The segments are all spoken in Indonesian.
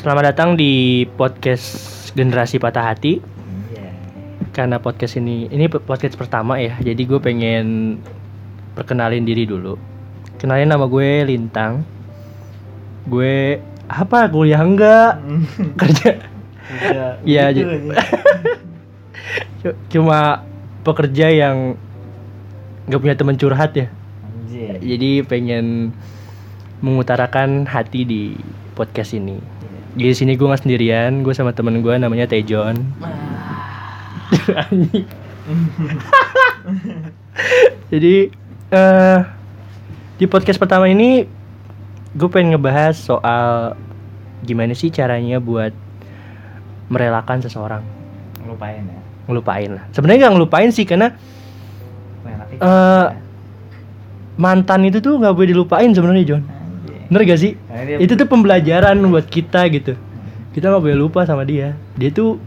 Selamat datang di podcast Generasi Patah Hati. Iya. Karena podcast ini ini podcast pertama ya, jadi gue pengen perkenalin diri dulu. Kenalin nama gue Lintang. Gue apa kuliah enggak kerja Udah, Iya, cu- cuma pekerja yang nggak punya teman curhat ya. Anjir. Jadi pengen mengutarakan hati di podcast ini. Di sini gue nggak sendirian, gue sama temen gue namanya Tejon. Jadi eh di podcast pertama ini gue pengen ngebahas soal gimana sih caranya buat merelakan seseorang, Ngelupain ya. ngelupain lah. Sebenarnya nggak ngelupain sih karena. Eh, mantan itu tuh nggak boleh dilupain sebenarnya John. Bener gak sih? Dia Itu tuh pembelajaran buat kita gitu. Kita nggak boleh lupa sama dia. Dia tuh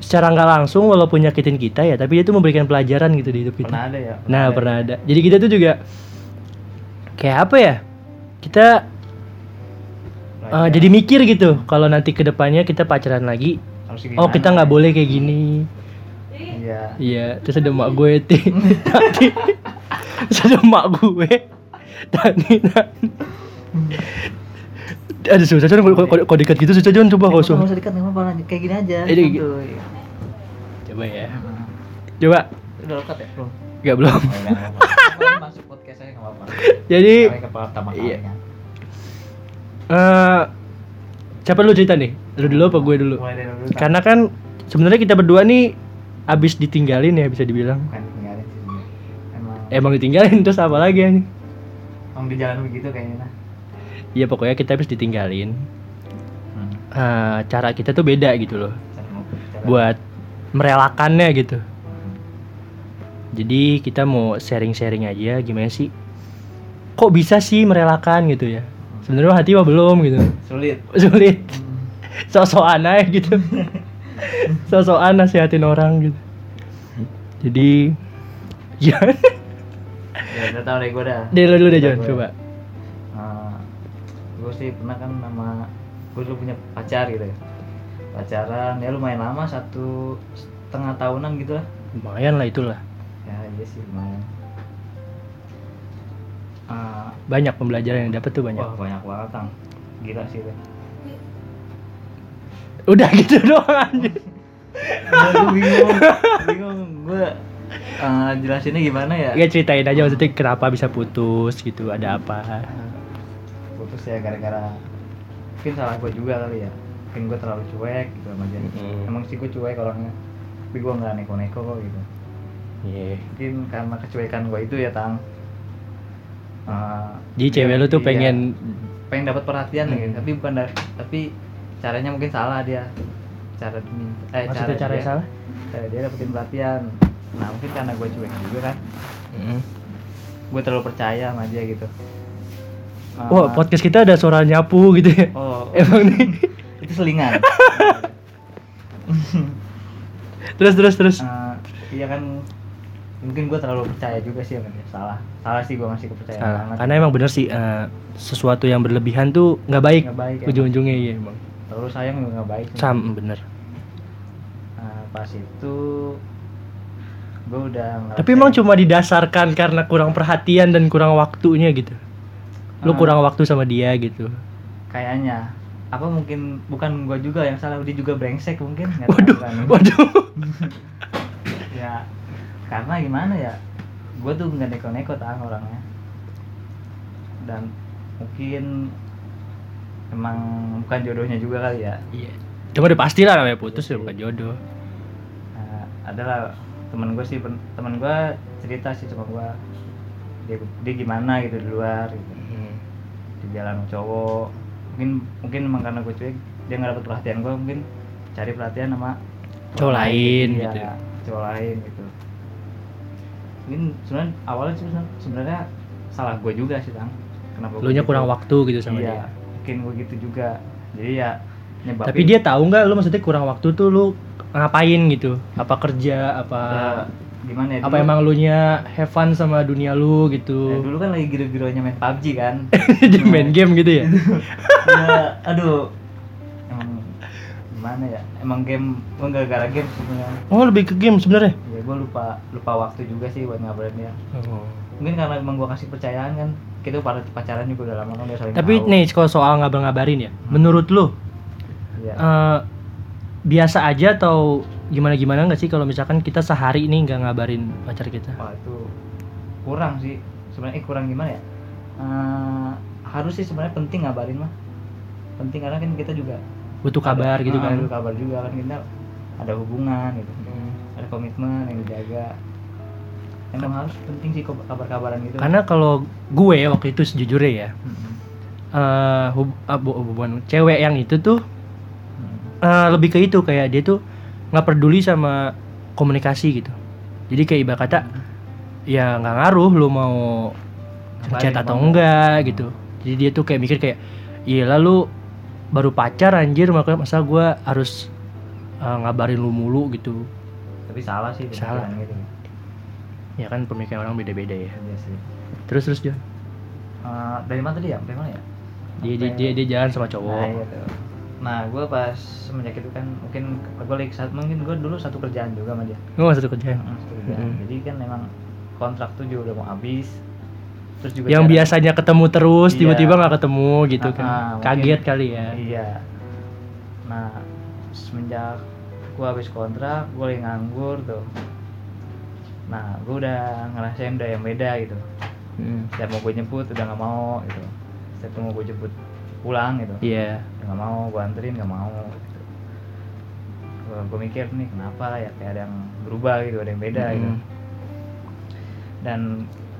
secara nggak langsung walaupun nyakitin kita ya, tapi dia tuh memberikan pelajaran gitu di hidup kita. pernah ada ya. Nah pernah ada. Jadi kita tuh juga kayak apa ya? Kita Pelajaran. jadi mikir gitu. Kalau nanti ke depannya kita pacaran lagi, oh kita nggak ya? boleh kayak gini. Iya. Iya, terus ada mak gue ti. Tadi terus ada mak gue. Tadi ada susah Jon kalau kalau- kalau dekat gitu susah Jon coba Nggak nggak susah. usah dekat nggak apa-apa kayak gini aja. Ini gitu. santuy. Coba ya. Coba. Udah lekat ya, Bro? Enggak belum. Oh, enggak. Ini Masuk podcast aja enggak apa-apa. Jadi Kali ke pertama iya. eh siapa lu cerita nih? Lu dulu apa gue dulu? Mulai dari dulu. tak? Karena kan sebenarnya kita berdua nih abis ditinggalin ya bisa dibilang. Emang Emang ditinggalin terus apa lagi nih? emang di jalan begitu kayaknya. Iya pokoknya kita habis ditinggalin. Hmm. Eh, cara kita tuh beda gitu loh. Cara. Buat merelakannya gitu. Hmm. Jadi kita mau sharing-sharing aja gimana sih? Kok bisa sih merelakan gitu ya? Sebenarnya hati mah belum gitu. Sulit. Sulit. Hmm. Sok-sokan aja gitu. Sok-sokan nasihatin orang gitu. Jadi ya, Ya udah tau deh gue dah. deh lu dulu deh John, coba. Gue sih pernah kan sama gue dulu punya pacar gitu ya. Pacaran ya lumayan lama satu setengah tahunan gitu lah. Lumayan lah itulah. ya iya sih lumayan. Eh, Banyak pembelajaran yang dapat tuh banyak. wah banyak banget tang gila sih itu Udah gitu doang anjir. gue bingung bingung. Gue eh, jelasinnya gimana ya? Ya ceritain aja maksudnya kenapa bisa putus gitu, ada apa. Putus ya gara-gara mungkin salah gue juga kali ya. Mungkin gue terlalu cuek gitu sama dia. Mm. emang sih gue cuek orangnya tapi gue nggak neko-neko kok gitu. Iya. mungkin karena kecuekan gue itu ya tang. Eh, Jadi cewek lu tuh iya, pengen pengen dapat perhatian Hmm. gitu tapi bukan dari tapi caranya mungkin salah dia. Cara eh maksudnya cara dia, salah? cara dia dapetin perhatian. Nah mungkin karena gue cuek juga kan. Mm. gue terlalu percaya sama dia gitu Wah, podcast kita ada suara nyapu gitu ya. oh Emang nih. itu selingan terus terus terus. Eh, iya kan mungkin gue terlalu percaya juga sih sama dia salah salah sih gue masih kepercayaan Salah. banget Karena emang bener sih eh, sesuatu yang berlebihan tuh nggak baik. Nggak baik, emang. Ujung-ujungnya iya emang. terlalu sayang juga nggak baik Sam bener. Nah, pas itu gue udah Tapi emang cuma didasarkan karena kurang perhatian dan kurang waktunya gitu. Lu Ah. kurang waktu sama dia gitu. kayaknya apa mungkin bukan gue juga yang salah dia juga brengsek mungkin nggak tahu Waduh, kan. waduh. ya karena gimana ya gue tuh nggak neko-neko tang orangnya dan mungkin emang bukan jodohnya juga kali ya Iya. Cuma udah pasti lah namanya putus ya bukan jodoh. nah, adalah temen gue sih temen gue cerita sih sama gue dia, dia gimana gitu di luar gitu jalan sama cowok mungkin mungkin emang karena gue cuek dia nggak dapet perhatian gue mungkin cari perhatian sama Cowok lain Iya, gitu ya. cowok lain gitu mungkin sebenarnya awalnya sih sebenarnya- salah gue juga sih tang kenapa Lu nya gua kurang gitu. waktu gitu sama iya dia. mungkin gue gitu juga jadi ya nyebabin Tapi dia tahu nggak lu maksudnya kurang waktu tuh lu ngapain gitu? Apa kerja? Apa ya, gimana ya apa dulu- emang lu nya have fun sama dunia lu ya, gitu? dulu kan lagi giro-gironya main PUBG kan Jadi main game gitu ya? ya aduh emang gimana ya emang game gue nggak gara game sebenarnya Oh lebih ke game sebenarnya. ya gue lupa lupa waktu juga sih buat ngabarin dia Oh. mungkin karena emang gue kasih percayaan kan kita pada pacaran juga udah lama kan udah saling Tapi tahu. nih kalau soal ngabar-ngabarin ya, menurut lu Iya. eh, biasa aja atau gimana gimana nggak sih kalau misalkan kita sehari ini nggak ngabarin pacar kita? Wah itu kurang sih. Sebenarnya eh, kurang gimana ya? Eh, harus sih sebenarnya penting ngabarin mah. Penting karena kan kita juga Butuh kabar ada- gitu ah, kan? butuh kabar juga kan. Kita ada hubungan gitu. Ada komitmen yang dijaga. Emang harus penting sih kabar-kabaran gitu. Karena kalau gue waktu itu sejujurnya ya, Mm-mm. eh hub, bu- hubungan cewek yang itu tuh Eh, lebih ke itu kayak dia tuh nggak peduli sama komunikasi gitu. Jadi kayak ibarat kata ya nggak ngaruh lu mau chat atau apa enggak gitu. Jadi dia tuh kayak mikir kayak iya lalu baru pacar anjir makanya masa gua harus eh, ngabarin lu mulu gitu. tapi salah sih Salah. gitu Ya kan pemikiran orang beda-beda ya. Iya sih Terus terus John. Eh, dari mana tadi ya dari mana ya Dia dia, dia, dia jalan sama Nah, cowok. iya tuh. Nah, gue pas semenjak itu kan mungkin gue lagi saat mungkin gue dulu satu kerjaan juga sama dia. Gue satu kerjaan. Mm, Satu kerjaan. Mm. Jadi kan memang kontrak tuh juga udah mau habis. Terus juga Yang cara- biasanya ketemu terus Iya. tiba-tiba nggak ketemu gitu Ah, kan. ah, mungkin- Kaget kali ya. Iya. Nah, semenjak gue habis kontrak, gue lagi nganggur tuh. Nah, gue udah ngerasain udah yang beda gitu. Hmm. Setiap mau gue jemput udah nggak mau gitu. Setiap mau gue jemput pulang gitu. Iya. Nggak mau gue anterin nggak mau gitu. gue mikir nih kenapa ya kayak ada yang berubah gitu ada yang beda gitu Mm. dan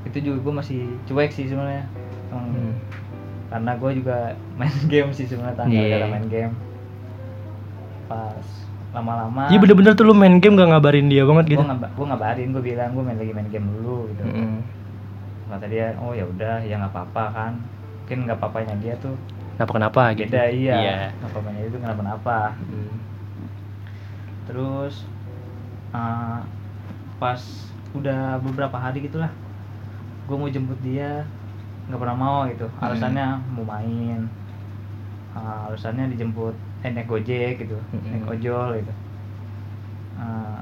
itu juga gue masih cuek sih sebenarnya Hmm. karena gue juga main game sih sebenarnya tanggal Iya. gara main game pas lama-lama Jadi bener-bener tuh lu main game gak ngabarin dia banget gitu. gue ngaba gue ngabarin gue bilang gue main lagi main game dulu gitu Mm-mm. kata dia oh ya udah ya nggak apa-apa kan mungkin nggak apa-apanya dia tuh Kenapa kenapa gitu. beda iya Iya. apa-apanya itu kenapa-napa Hmm. terus uh, pas udah beberapa hari gitulah gue mau jemput dia nggak pernah mau gitu Hmm. alasannya mau main Uh, alasannya dijemput eh naik gojek gitu Hmm. naik ojol gitu Uh,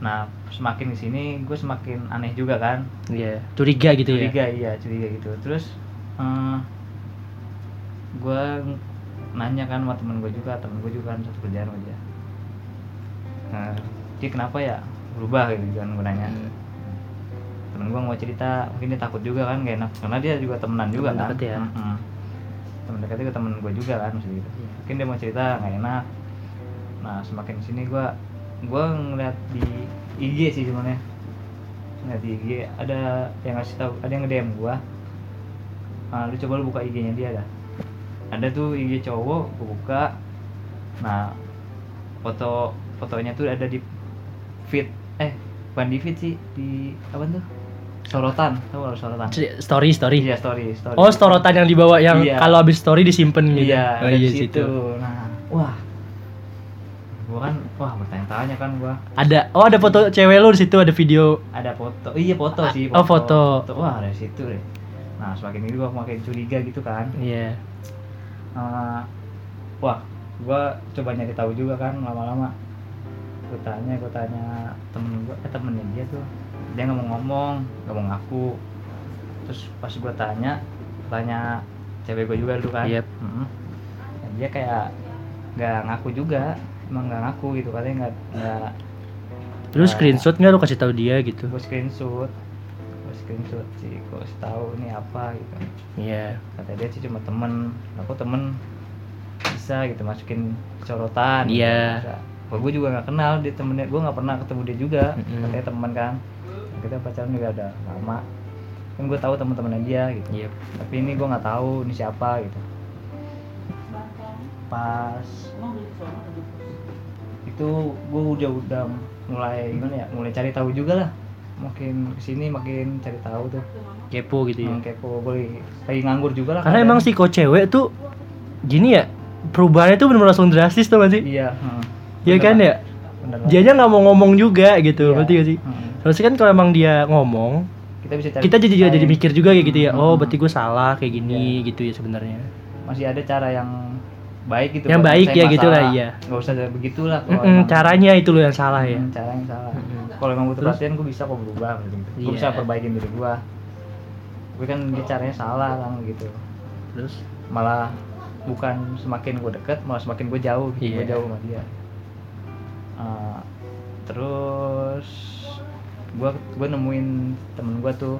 nah semakin di sini gue semakin aneh juga kan Iya. Curiga gitu ya. curiga iya curiga gitu terus uh, gue nanya kan sama temen gue juga temen gue juga kan satu kerjaan dia. Nah dia kenapa ya? Berubah gitu kan gue nanya. Hmm. temen gue mau cerita mungkin dia takut juga kan gak enak. Karena dia juga temenan juga Temen kan. deket ya. Mm-mm. temen dekatnya juga temen gue juga kan maksudnya gitu. Iya. mungkin dia mau cerita nggak enak. Nah semakin sini gue gue ngeliat di IG sih sebenarnya. Ngeliat di IG ada yang ngasih tahu ada yang nge-DM gue nah, lu coba lu buka IG-nya dia dah ada tuh IG cowok gue buka nah foto fotonya tuh ada di feed eh bukan di feed sih di apa tuh sorotan tahu nggak lu sorotan Story story. iya story story Oh, sorotan yang dibawa yang Iya. kalau habis story disimpan gitu. iya oh, ada iya di situ. situ nah wah gua kan wah bertanya-tanya kan gua Ada oh ada foto cewek lu di situ ada video. ada foto iya foto Ah, sih oh, foto. wah dari situ deh nah semakin ini gua makin curiga gitu kan Iya. Eh, wah gua coba nyari tahu juga kan lama-lama gue tanya gue tanya temen gue eh temennya dia tuh dia nggak mau ngomong nggak mau ngaku terus pas gue tanya tanya cewek gue juga dulu kan Yep. Mm-mm. Dan dia kayak nggak ngaku juga emang nggak ngaku gitu katanya nggak nggak Terus screenshot nggak lu kasih tahu dia gitu? gue screenshot gue screenshot sih kasih tahu ini apa gitu Iya. kata dia sih cuma temen aku temen bisa gitu masukin sorotan Iya. gitu, bisa. Kalau gue juga nggak kenal dia temennya gue nggak pernah ketemu dia juga Mm-mm. katanya teman kan kita pacaran juga ada lama kan gue tahu teman-temannya dia gitu Iya. tapi ini gue nggak tahu ini siapa gitu pas itu gue udah udah mulai gimana ya mulai cari tahu juga lah makin ke sini makin cari tahu tuh Kepo gitu ya. hmm, kepo gue lagi nganggur juga lah Karena kadang. emang si kok cewek tuh gini ya perubahannya tuh bener-bener langsung drastis tuh gak sih? iya hmm. Iya kan ya? Bener. Dia aja nggak mau ngomong juga gitu, Iya. berarti gak sih? Hmm. Terus kan kalau emang dia ngomong, kita bisa cari kita jadi juga jadi mikir juga kayak gitu ya. Oh, Hmm. berarti gue salah kayak gini Iya. gitu ya sebenarnya. masih ada cara yang baik gitu Yang baik ya gitu lah, iya. nggak usah begitulah Mm-mm, emang- caranya itu lo yang salah ya. Hmm, cara yang salah. Mm-mm. kalau emang butuh Terus? perhatian gue bisa kok berubah gitu. Gue Iya. bisa perbaikin diri gue gue kan dia caranya salah kan gitu. Terus? Malah bukan semakin gue deket malah semakin gue jauh gitu gue Iya. jauh sama dia. Uh, terus gue gue nemuin temen gue tuh.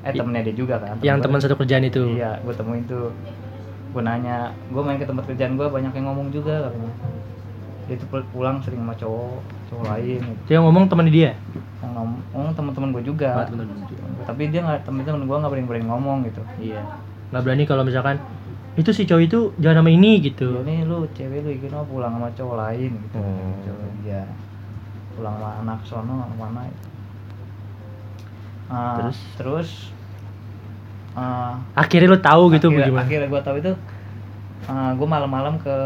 Eh temennya dia juga kan yang gua- teman satu kerjaan itu? Iya gue temuin tuh gue nanya gue main ke tempat kerjaan gue banyak yang ngomong juga katanya. Dia tuh pul- pulang sering sama cowok cowok lain. Gitu. dia ngomong teman dia? Yang ngomong ngomong teman-teman gue juga. Oh, teman-teman dia. tapi dia nggak temen-temen gue nggak berani berani ngomong gitu. Iya. Nggak berani kalau misalkan itu si cowok itu jangan sama ini gitu. Ini lu cewek lu ikin pulang sama cowok lain gitu. Oh. cowok dia. Pulang sama anak sono mana itu Ah, Terus? terus ah, akhirnya lo tahu gitu akhirnya, bagaimana? akhirnya gue tahu itu gue malam-malam ke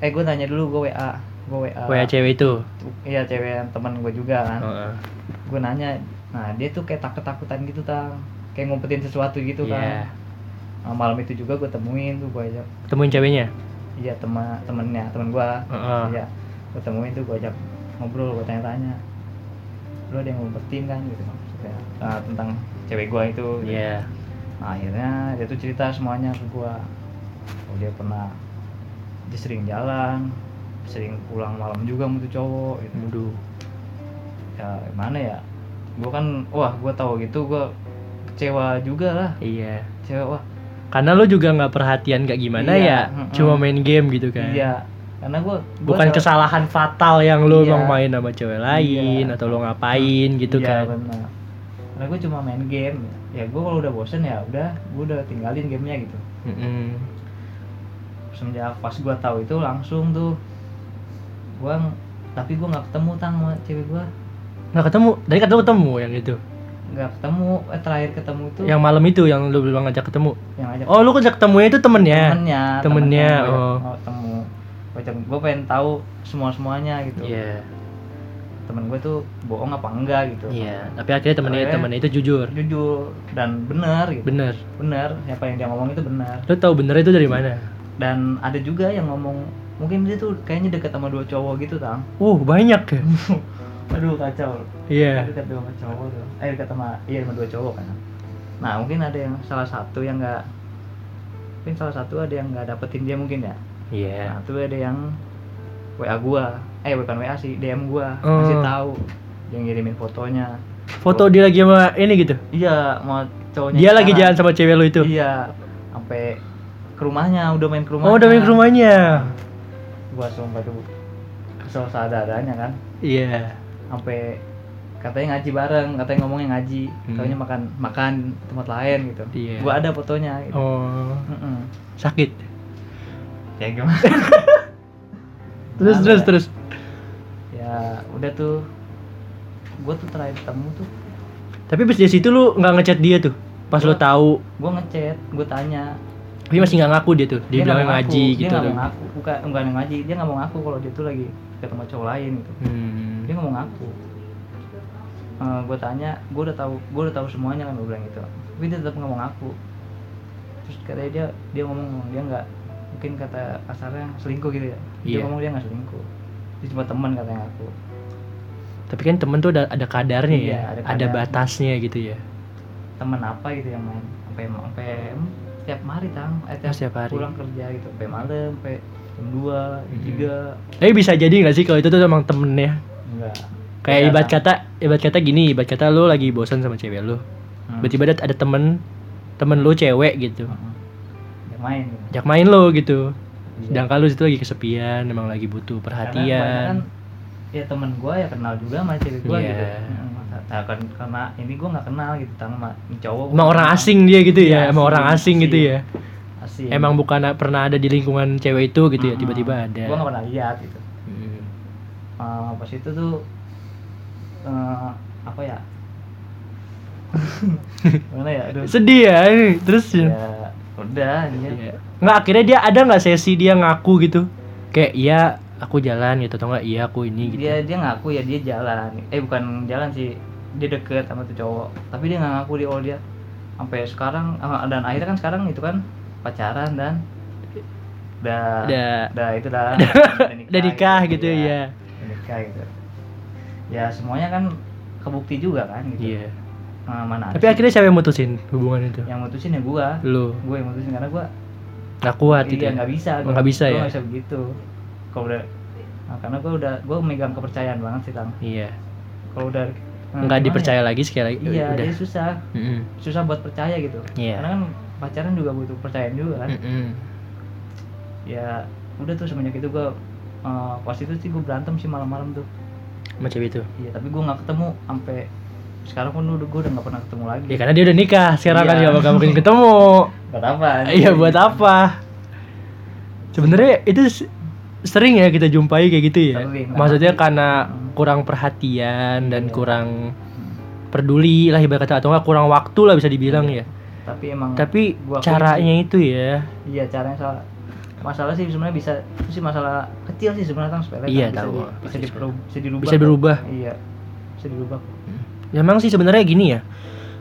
eh gue nanya dulu gue wa gue wa wa cewek itu? Iya cewek yang teman gue juga kan. Heeh. gue nanya nah dia tuh kayak takut takutan gitu tang. Kayak ngumpetin sesuatu gitu Iya. kan Nah, malam itu juga gue temuin tuh gue ajak. Temuin ceweknya? Iya teman temennya temen gue Heeh. iya. Gue temuin tuh gue ajak ngobrol gue tanya-tanya. Lu ada yang ngumpetin kan? Gitu maksudnya ah, tentang cewek gue itu. Gitu. Nah, akhirnya dia tuh cerita semuanya ke gua. Oh dia pernah dia sering jalan sering pulang malam juga tuh cowok gitu. Waduh. ya gimana ya? Gua kan wah gua tahu gitu gua kecewa juga lah. Iya. Kecewa wah. Karena lo juga nggak perhatian kayak gimana Iya, ya? cuma main game gitu kan? Iya. Karena gua, gua bukan salah- kesalahan fatal yang lo Iya. emang main sama cewek lain Iya. atau lo ngapain gitu iya, kan? benar. Karena gua cuma main game ya gua kalau udah bosen ya udah gua udah tinggalin gamenya gitu. Mm-mm. semenjak pas gua tahu itu langsung tuh gua ng- tapi gua nggak ketemu tang sama cewek gua. Nggak ketemu? Dari ketemu ketemu yang itu? Nggak ketemu eh terakhir ketemu itu. Yang malam itu yang lo bilang ngajak ketemu? Yang ajak oh lo ngajak ketemunya itu temennya? Temennya temennya, gua. oh. mau ketemu. Gue pengen tahu semua semuanya gitu. Iya temen gue tuh bohong apa enggak gitu. Iya tapi akhirnya temennya Akhirnya- temennya itu jujur. Jujur dan benar gitu. Bener. Benar apa yang dia ngomong itu benar lo tahu bener itu dari mana? Dan ada juga yang ngomong mungkin dia tuh kayaknya deket sama dua cowok gitu tang. Uh banyak ya? Aduh kacau. Iya. Dekat sama cowok tuh. Eh dekat sama iya sama dua cowok kan. Nah mungkin ada yang salah satu yang nggak mungkin salah satu ada yang nggak dapetin dia mungkin ya. Iya. Nah tuh ada yang wa gua eh bukan wa sih dm gua. Oh. masih tahu yang ngirimin fotonya. Foto dia lagi sama ini gitu? Iya mau cowoknya dia lagi jalan sama cewek lo itu? Iya sampai ke rumahnya udah main ke rumahnya oh udah main ke rumahnya. gua sumpah tuh kesel seadanya kan. Iya. Sampai katanya ngaji bareng katanya ngomongnya ngaji. Hmm. katanya makan makan tempat lain gitu. Iya. gua ada fotonya gitu. oh. Mm-mm. sakit? Ya gimana? Terus Gimana terus ya? terus ya udah tuh. Gua tuh terakhir ketemu tuh. Tapi pas dari situ lu nggak ngechat dia tuh? Pas Gua- tahu? gua ngechat gua tanya. Tapi masih nggak ngaku dia tuh? Dia, nggak bilang ngaji ngaku. gitu dia nggak mau ngaku. Bukan yang ngaji. Dia nggak mau ngaku kalau dia tuh lagi ketemu cowok lain gitu. Hmm. dia nggak mau ngaku. Gue tanya gue udah tahu gue udah tahu semuanya kan gue bilang gitu. Tapi dia tetap nggak mau ngaku. Terus katanya dia dia ngomong dia nggak mungkin kata kasarnya selingkuh gitu ya. Dia Iya. ngomong dia nggak selingkuh dia cuma teman katanya aku. Tapi kan temen tuh ada ada kadarnya Iya, ya? ada ada, kadar. batasnya gitu ya? Teman apa gitu yang main? Sampai sampai tiap hari tang. Eh, tiap, Oh, setiap hari. pulang kerja gitu. Sampai malam sampai jam dua jam Hmm. tiga. Tapi bisa jadi nggak sih kalau itu tuh emang temennya? Enggak kayak Iya, ibarat kata ibarat kata gini ibarat kata lu lagi bosan sama cewek lu. Hmm. tiba-tiba ada, ada temen temen lu cewek gitu. Hmm. Dia main. Ajak main lo gitu. Sedangkan lu situ lagi kesepian emang lagi butuh perhatian. ya temen gue ya kenal juga sama cewek gue Iya. gitu. Nah, kan, karena ini gue nggak kenal gitu tang sama cowok emang orang kenal. asing dia gitu Iya, ya emang orang asing asing, gitu ya. Asing. Emang bukan pernah ada di lingkungan cewek itu gitu ya tiba-tiba ada. gue nggak pernah lihat gitu. Hmm. Eh, pas itu tuh eh, apa ya? Mana ya? Aduh. Sedih ya terus ya, ya udah ya Iya. nggak akhirnya dia ada nggak sesi dia ngaku gitu? Kayak iya aku jalan gitu atau enggak iya aku ini gitu. Dia dia ngaku ya dia jalan. Eh bukan jalan sih dia deket sama tuh cowok. Tapi dia nggak ngaku dia oh dia. Sampai sekarang dan akhirnya kan sekarang itu kan pacaran dan udah Udah. udah itu dah udah nikah gitu ya. udah nikah gitu. Ya semuanya kan kebukti juga kan gitu. Iya Mana tapi akhirnya siapa yang mutusin hubungan itu? Yang mutusin ya gua. Lu. Gue yang mutusin karena gua nggak kuat gitu iya ya? nggak bisa. Oh, nggak bisa gua ya? nggak bisa begitu. Kalau udah nah, karena gua udah gua megang kepercayaan banget sih kang. Iya. Kalau udah nah, nggak gimana dipercaya ya? lagi sekali lagi? Iya udah. jadi susah. Mm-mm. susah buat percaya gitu. Iya. karena kan pacaran juga butuh percayaan juga kan? Mm-mm. ya udah tuh semenjak itu gua eh, pas itu sih gua berantem sih malam-malam tuh. Sama cewek itu? Iya tapi gua nggak ketemu sampai sekarang pun udah gua udah nggak pernah ketemu lagi ya karena dia udah nikah sekarang kan Iya. nggak bakal mungkin ketemu buat apa iya buat apa sebenarnya itu sering ya kita jumpai kayak gitu ya Sering, maksudnya karena Hmm. kurang perhatian dan Iya. kurang peduli lah ibarat kata atau enggak kurang waktu lah bisa dibilang ya tapi emang tapi gua caranya itu ya iya caranya salah masalah sih sebenarnya bisa itu sih masalah kecil sih sebenarnya kan sepele kan. Iya, bisa tahu. di- bisa, dirubah Bisa kok. berubah. iya bisa dirubah Ya, Emang sih sebenarnya gini ya.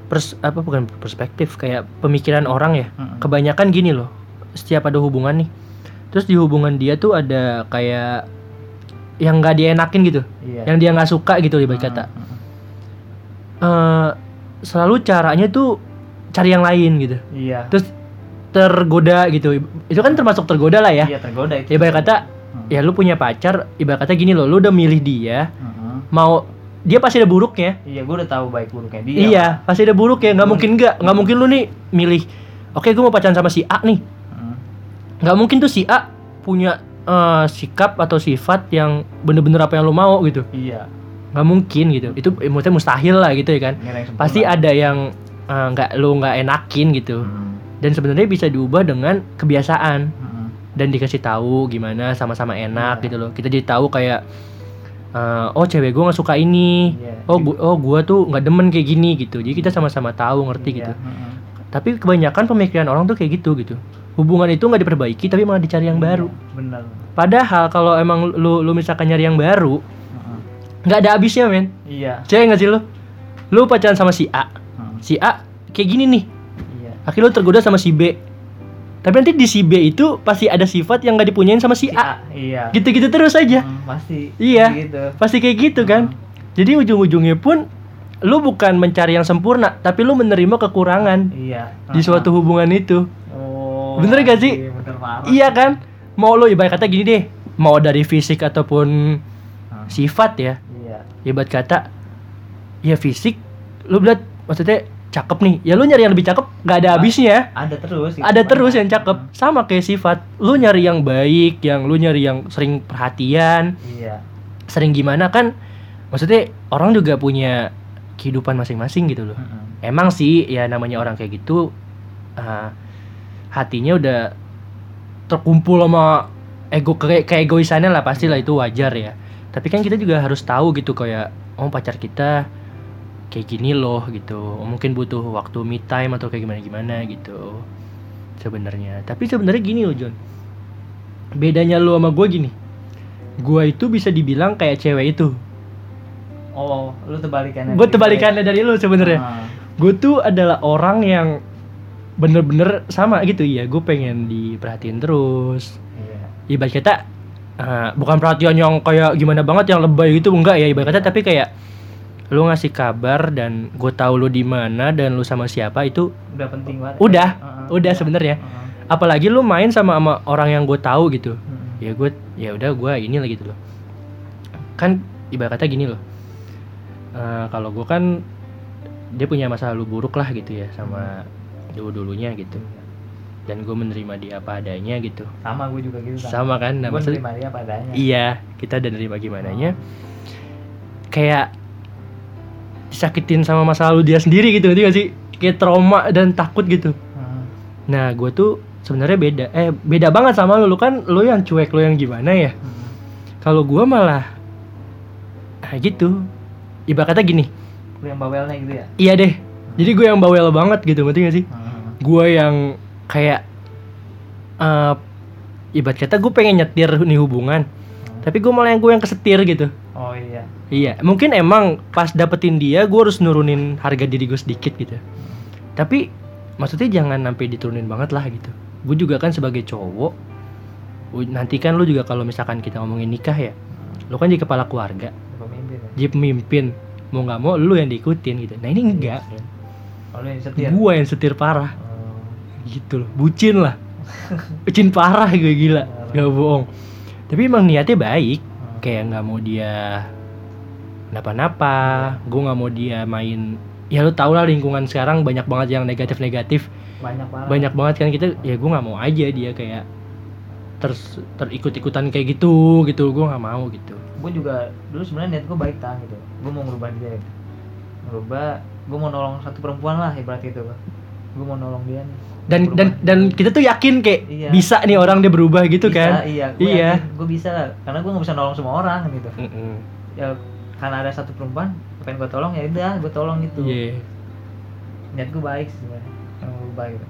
Pers apa bukan perspektif kayak pemikiran orang ya. Mm-mm. Kebanyakan gini loh. Setiap ada hubungan nih. Terus di hubungan dia tuh ada kayak yang nggak dienakin gitu. iya Yang dia nggak suka gitu ibarat kata. mm, mm. Eh, selalu caranya tuh cari yang lain gitu. iya Terus tergoda gitu. Itu kan termasuk tergoda lah ya. iya tergoda itu Ibarat kata Mm. ya lu punya pacar, ibarat kata gini loh, lu udah milih dia, Mm-mm. mau dia pasti ada buruknya. iya gue udah tahu baik buruknya dia Iya, pasti ada buruk ya. Nggak Hmm. mungkin nggak, nggak mungkin lu nih milih. Oke, gue mau pacaran sama si A nih. Mm. Nggak mungkin tuh si A punya eh, sikap atau sifat yang bener-bener apa yang lu mau gitu. iya Nggak mungkin gitu. Itu eh, maksudnya mustahil lah gitu ya kan. Pasti ada yang eh, nggak lu nggak enakin gitu. Mm. Dan sebenarnya bisa diubah dengan kebiasaan Mm-mm. dan dikasih tahu gimana sama-sama enak Iya. gitu loh. Kita jadi tahu kayak eh, oh cewek gue nggak suka ini. Iya. Oh gua, oh gua tuh nggak demen kayak gini gitu. Jadi kita sama-sama tahu ngerti Iya, gitu. mm-mm. Tapi kebanyakan pemikiran orang tuh kayak gitu gitu. Hubungan itu nggak diperbaiki tapi malah dicari yang baru. Iya, benar Padahal kalau emang lu lu misalkan nyari yang baru, nggak ada habisnya men. iya Cewek nggak sih lu? Lu pacaran sama si A, Mm. si A kayak gini nih. iya Akhirnya lu tergoda sama si B. Tapi nanti di si B itu pasti ada sifat yang nggak dipunyain sama si Si A. A, iya Gitu-gitu terus aja. Mm, pasti Iya. gitu Pasti kayak gitu kan. Jadi ujung-ujungnya pun lu bukan mencari yang sempurna, tapi lu menerima kekurangan iya di suatu hubungan itu. oh Bener gak sih? iya, bener parah Iya kan? Mau lo ibarat kata gini deh, mau dari fisik ataupun Mm. sifat ya. iya Ibarat kata ya fisik lu bilang maksudnya cakep nih. Ya lu nyari yang lebih cakep nggak ada habisnya. ada terus gitu. Ada terus Banyak. yang cakep. Sama kayak sifat. Lu nyari yang baik, yang lu nyari yang sering perhatian, iya sering gimana kan maksudnya orang juga punya kehidupan masing-masing gitu loh. Mm-mm. Emang sih ya namanya orang kayak gitu uh, hatinya udah terkumpul sama ego ke keegoisannya lah pastilah itu wajar ya. Tapi kan kita juga harus tahu gitu kayak oh pacar kita kayak gini loh gitu. Mungkin butuh waktu me time atau kayak gimana gimana gitu. Sebenarnya. Tapi sebenarnya gini loh John. Bedanya lu sama gue gini. Gua itu bisa dibilang kayak cewek itu. oh lu terbalikannya Gue terbalikannya dari lu sebenarnya. Ah, gue tuh adalah orang yang bener-bener sama gitu ya gue pengen diperhatiin terus iya ibarat kata eh, bukan perhatian yang kayak gimana banget yang lebay gitu enggak ya ibarat kata tapi kayak lu ngasih kabar dan gue tahu lu di mana dan lu sama siapa itu udah penting banget Udah, Heeh, udah sebenarnya. Heeh. apalagi lu main sama sama orang yang gue tahu gitu. Mm-mm. ya gue ya udah gue ini lah gitu loh. Kan ibarat kata gini loh. Eh, kalau gue kan dia punya masa lalu buruk lah gitu ya sama dulu dulunya gitu. Dan gue menerima dia apa adanya gitu. Sama gue juga gitu kan sama kan? Nah gue maksud- nerima dia apa adanya. Iya kita udah nerima gimana nya kayak disakitin sama masa lalu dia sendiri gitu ngerti gak sih? Kayak trauma dan takut gitu. Heeh. nah gue tuh sebenarnya beda eh beda banget sama lu. Lu kan lu yang cuek lu yang gimana ya? Heeh. kalau gue malah ah gitu. Kata gini. Lu yang bawelnya gitu ya? Iya deh. Jadi gue yang bawel banget gitu ngerti gak sih? Heeh. gue yang kayak eh ibarat kata gue pengen nyetir nih hubungan. Tapi gue malah yang gue yang kesetir gitu oh iya. Iya mungkin emang pas dapetin dia gue harus nurunin harga diri gue sedikit gitu. Tapi maksudnya jangan sampai diturunin banget lah gitu. Gue juga kan sebagai cowok nanti kan lu juga kalau misalkan kita ngomongin nikah ya lu kan jadi kepala keluarga. Pemimpin ya. jadi pemimpin. Mau nggak mau lu yang diikutin gitu. Nah ini enggak. Oh, yang setir. gua yang setir parah. Oh, gitu loh. Bucin lah. Bucin parah gue gila. Gak bohong. Tapi emang niatnya baik. Kayak nggak mau dia napa-napa gue nggak mau dia main ya lu tau lah lingkungan sekarang banyak banget yang negatif-negatif banyak banget. banyak banget kan kita ya gue nggak mau aja dia kayak ter terikut-ikutan kayak gitu gitu gue nggak mau gitu Gue juga dulu sebenarnya niat gue baik tang gitu. Gue mau ngerubah dia gitu. Ngerubah, gue mau nolong satu perempuan lah ibarat itu. Gue mau nolong dia nih. dan Berubah. dan dan kita tuh yakin kayak Iya. bisa nih orang dia berubah gitu Bisa, kan Iya, gue Iya. gue bisa lah. Karena gue nggak bisa nolong semua orang gitu. Mm-mm. Ya karena ada satu perempuan pengen gue tolong ya udah gue tolong gitu. Iya. Niat gue baik sih sebenarnya. Yang berubah gitu.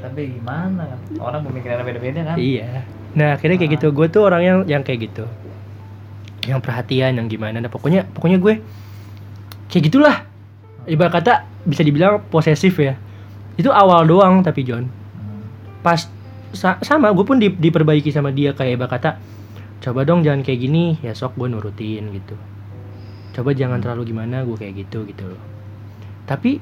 Tapi gimana? Orang pemikirannya beda-beda kan. Iya. Nah akhirnya kayak Ah. gitu. Gue tuh orang yang yang kayak gitu. Yang perhatian, yang gimana. Nah pokoknya pokoknya gue kayak gitulah. Ibarat kata bisa dibilang posesif ya. Itu awal doang tapi John. Hmm. Pas sa- sama gue pun di- diperbaiki sama dia kayak ibarat kata coba dong jangan kayak gini ya sok gue nurutin gitu. Coba jangan terlalu gimana gue kayak gitu gitu loh. Tapi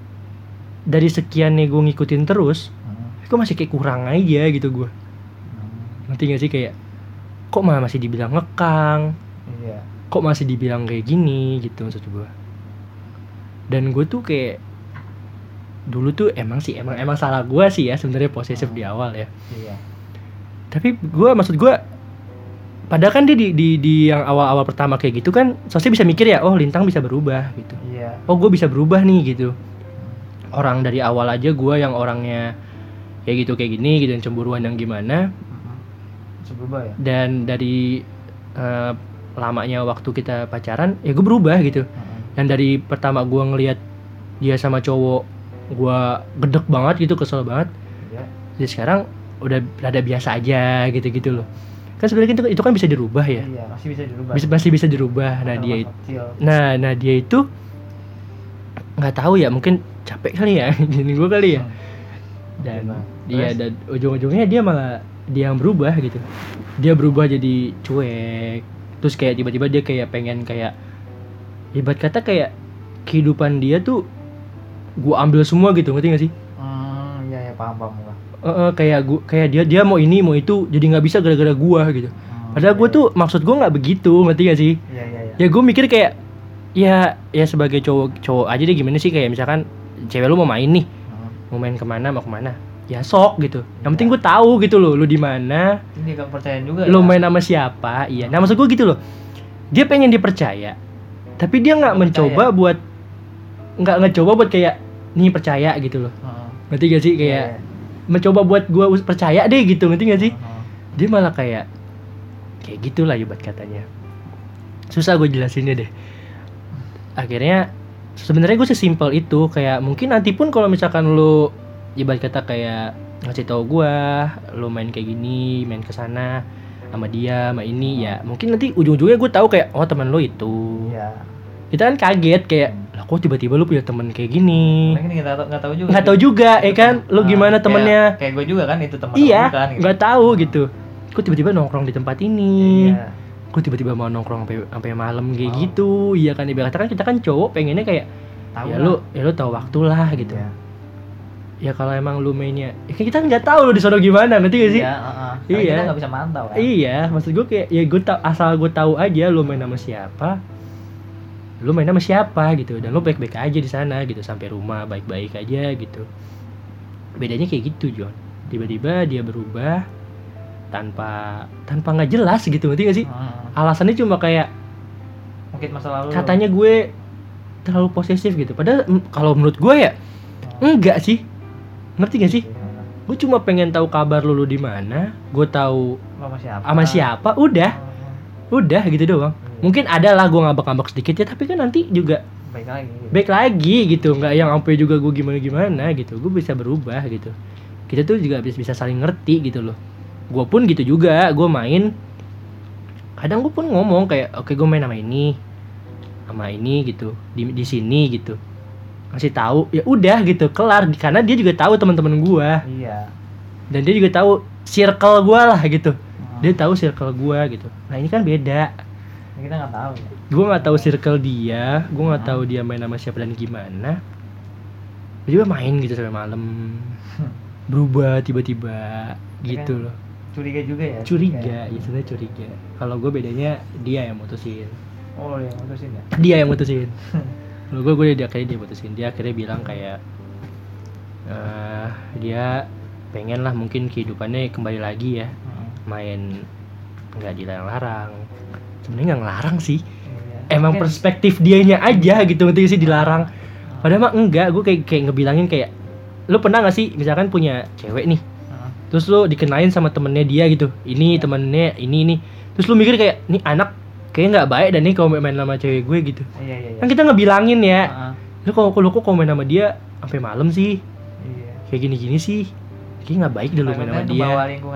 dari sekian nih gue ngikutin terus, Hmm. gue masih kayak kurang aja gitu gue. Hmm. ngerti gak sih kayak kok malah masih dibilang ngekang Iya. kok masih dibilang kayak gini gitu maksud gue dan gue tuh kayak dulu tuh emang sih emang emang salah gue sih ya sebenarnya posesif di awal ya Iya. tapi gue maksud gue padahal kan dia di, di, di yang awal-awal pertama kayak gitu kan sosnya bisa mikir ya oh lintang bisa berubah gitu Iya. oh gue bisa berubah nih gitu orang dari awal aja gue yang orangnya kayak gitu kayak gini gitu yang cemburuan yang gimana Hmm. Bisa berubah ya? dan dari eh, lamanya waktu kita pacaran ya gue berubah gitu Hmm. dan dari pertama gue ngelihat dia sama cowok gue gedek banget gitu kesel banget Iya. jadi sekarang udah rada biasa aja gitu gitu loh kan sebenarnya itu, itu kan bisa dirubah ya Iya, masih bisa dirubah. bisa masih bisa dirubah nah dia itu nah nah dia itu nggak tahu ya mungkin capek kali ya gini gue kali ya Hmm. dan Gimana? dia Terus? dan ujung-ujungnya dia malah dia yang berubah gitu dia berubah jadi cuek terus kayak tiba-tiba dia kayak pengen kayak ibarat kata kayak kehidupan dia tuh gua ambil semua gitu ngerti gak sih? Hmm, iya ya paham paham gua. Eh, eh, kayak gua kayak dia dia mau ini mau itu jadi nggak bisa gara-gara gua gitu. Hmm, padahal gua iya, tuh maksud gua nggak begitu ngerti gak sih? Iya iya iya. ya gue mikir kayak ya ya sebagai cowok cowok aja deh gimana sih? Kayak misalkan cewek lu mau main nih Hmm. mau main ke mana mau ke mana? Ya sok gitu. Yang penting gue tahu gitu loh lu di mana. Ini gak percaya juga lu ya. main sama siapa? Iya. Nah maksud gue gitu loh. Dia pengen dipercaya tapi dia nggak mencoba buat nggak ngecoba buat kayak nih percaya gitu loh. Ngerti gak sih? Kayak Iya, iya. mencoba buat gue percaya deh gitu ngerti gak sih? Hmm. dia malah kayak kayak gitulah ibarat katanya. Susah gue jelasinnya deh. Akhirnya sebenarnya gue sesimpel itu kayak mungkin nanti pun kalau misalkan lu ibarat kata kayak ngasih tau gue lu main kayak gini main ke sana sama dia sama ini ya mungkin nanti ujung-ujungnya gue tahu kayak oh teman lu itu. Iya. Kita kan kaget kayak lah kok tiba-tiba lu punya temen kayak gini Mungkin kita tahu nggak tahu juga. nggak tahu juga ya kan lu Ah, gimana kayak- temennya Kayak gue juga kan itu teman iya kan. gitu. nggak tahu gitu kok tiba-tiba nongkrong di tempat ini Iya. kok tiba-tiba mau nongkrong sampai sampai malam kayak Oh. gitu iya kan ibarat kan kita kan cowok pengennya kayak Tahu ya lah. lu ya lu tahu waktu lah gitu Iya. ya kalau emang lu mainnya ya kan kita nggak tahu lu di sono gimana ngerti gak sih Iya, heeh. Karena Iya. Kita nggak bisa mantau kan. iya maksud gue kayak ya gue tau asal gue tahu aja lu main sama siapa lu main sama siapa gitu dan lu baik-baik aja di sana gitu sampai rumah baik-baik aja gitu. Bedanya kayak gitu John. Tiba-tiba dia berubah tanpa tanpa nggak jelas gitu ngerti gak sih? Heeh. alasannya cuma kayak Mungkin masa lalu. katanya gue terlalu posesif gitu. Padahal kalau menurut gue ya enggak sih. Ngerti gak sih? Gue cuma pengen tahu kabar lu, lu di mana. Gue tahu sama siapa? sama siapa udah. Heeh. Udah gitu doang. Mungkin ada lah gue ngambek-ngambek sedikit ya tapi kan nanti juga Baik lagi. gitu. baik lagi gitu. Nggak yang sampai juga gue gimana gimana gitu. Gue bisa berubah gitu. Kita tuh juga bisa bisa saling ngerti gitu loh. Gue pun gitu juga. Gue main. Kadang gue pun ngomong kayak oke gue main sama ini sama ini gitu di di sini gitu. Kasih tahu ya udah gitu kelar. Karena dia juga tahu teman-teman gue Iya. dan dia juga tahu circle gue lah gitu. Dia tahu circle gue gitu. Nah ini kan beda. Ya, kita nggak tahu ya. Gue nggak tahu circle dia gue nggak tahu dia main sama siapa dan gimana. Dia main gitu sampai malam. Berubah tiba-tiba gitu Kan loh. curiga juga ya? Curiga ya sebenarnya curiga. Kalau gue bedanya dia yang mutusin. Oh ya mutusin ya? Dia yang mutusin. Kalau gue gue dia akhirnya dia mutusin. Dia akhirnya bilang kayak eh dia pengen lah mungkin kehidupannya kembali lagi ya. Hmm. Main nggak dilarang-larang. Sebenarnya nggak ngelarang sih. Iya. emang perspektif dianya aja gitu ngerti sih dilarang. Padahal mah enggak gue kayak kayak ngebilangin kayak lu pernah gak sih misalkan punya cewek nih terus lu dikenalin sama temennya dia gitu ini temennya ini ini. Terus lu mikir kayak nih anak kayak nggak baik dan nih kalau main sama cewek gue gitu. Iya iya iya. Kan kita ngebilangin ya. Heeh. lu kalau lu kok main sama dia sampai malam sih? Iya. Kayak gini gini sih. Kayak nggak baik deh lu main sama dia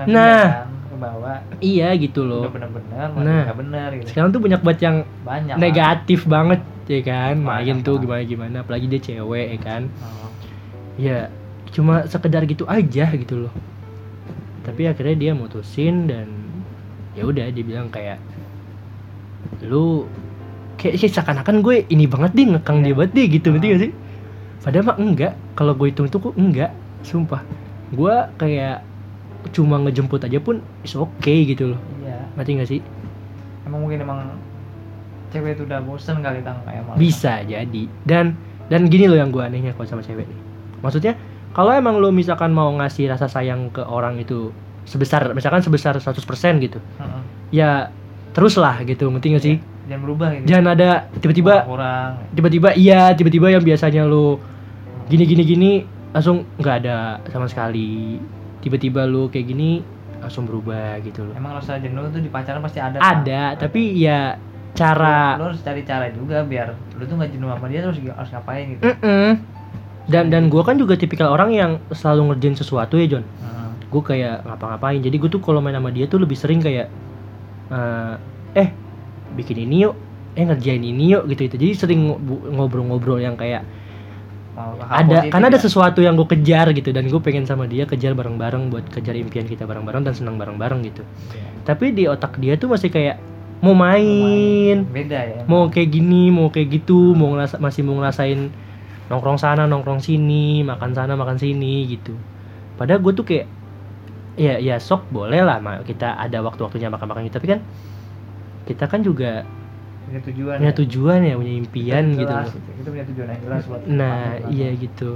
Nah. dia kan kebawa iya gitu loh. Udah bener-bener Nah. bener gitu. sekarang tuh banyak banget yang banyak negatif banget ya kan? Main Banyak tuh gimana gimana apalagi dia cewek ya kan? Oh. ya cuma sekedar gitu aja gitu loh. Tapi akhirnya dia mutusin dan ya udah dia bilang kayak lu kayak sih seakan-akan gue ini banget deh ngekang Iya. dia banget deh gitu ngerti Ah. gak sih? Padahal mah enggak. Kalau gue hitung tuh kok enggak sumpah. Gue kayak cuma ngejemput aja pun is okay gitu loh. Iya. Ngerti gak sih? Emang mungkin emang cewek itu udah bosen kali tang kayak malam bisa jadi. Dan dan gini loh yang gue anehnya kalau sama cewek nih. Maksudnya kalau emang lo misalkan mau ngasih rasa sayang ke orang itu sebesar misalkan sebesar 100% gitu Heeh. ya terus lah gitu ngerti gak sih? Jangan berubah gitu jangan ada tiba-tiba kurang. tiba-tiba iya tiba-tiba yang biasanya lo gini gini gini langsung nggak ada sama sekali tiba-tiba lo kayak gini langsung berubah gitu loh. Emang rasa jenuh tuh di pacaran pasti ada ada tapi ya cara lu, lu harus cari cara juga biar lu tuh nggak jenuh sama dia terus harus ngapain gitu? Mm-mm. dan dan gue kan juga tipikal orang yang selalu ngerjain sesuatu ya John Heeh. gue kayak ngapa-ngapain. Jadi gue tuh kalau main sama dia tuh lebih sering kayak eh, eh bikin ini yuk eh ngerjain ini yuk gitu itu jadi sering ngob- ngobrol-ngobrol yang kayak Mau hal ada karena ada ya. sesuatu yang gue kejar gitu dan gue pengen sama dia kejar bareng-bareng buat kejar impian kita bareng-bareng dan senang bareng-bareng gitu. Iya. tapi di otak dia tuh masih kayak mau main. Beda ya. Mau kayak gini mau kayak gitu mau ngerasa masih mau ngerasain nongkrong sana nongkrong sini makan sana makan sini gitu. Padahal gue tuh kayak ya ya sok boleh lah kita ada waktu-waktunya makan-makan gitu. Tapi kan kita kan juga punya tujuan punya ya. tujuan ya punya impian Kita gitu jelas loh kita punya tujuan yang jelas buat nah iya gitu.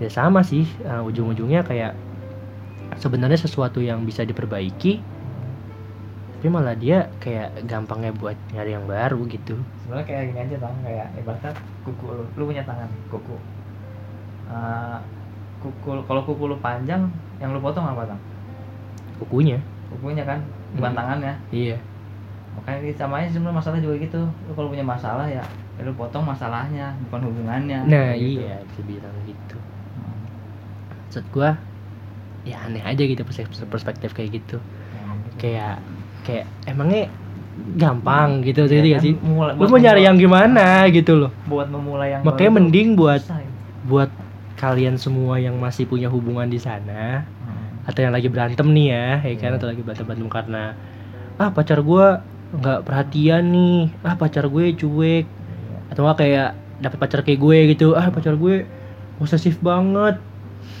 Ya sama sih uh, ujung-ujungnya kayak sebenarnya sesuatu yang bisa diperbaiki tapi malah dia kayak gampangnya buat nyari yang baru gitu. Sebenarnya kayak gini aja tang. Kayak ibaratnya kuku lu lu punya tangan kuku. Eh, kuku kalau kuku lu panjang yang lu potong apa tang? Kukunya. Kukunya kan bukan Hmm. tangannya. Iya makanya sama aja sebenarnya masalah juga gitu lu kalau punya masalah ya, ya lu potong masalahnya bukan hubungannya Nah Gitu. iya bisa bilang gitu. Hmm. Maksud gua ya aneh aja gitu perspektif, perspektif kayak gitu. Gitu. Kayak kayak emangnya gampang gitu Ya jadi kan, sih? memulai- Lu mau nyari memulai- yang gimana gitu loh. buat memulai yang Makanya mending buat susah ya. buat kalian semua yang masih punya hubungan di sana Hmm. atau yang lagi berantem nih ya, ya kan Iya. atau lagi berantem-berantem karena ah pacar gua nggak perhatian nih, ah pacar gue cuek atau nggak kayak dapat pacar kayak gue gitu ah pacar gue posesif banget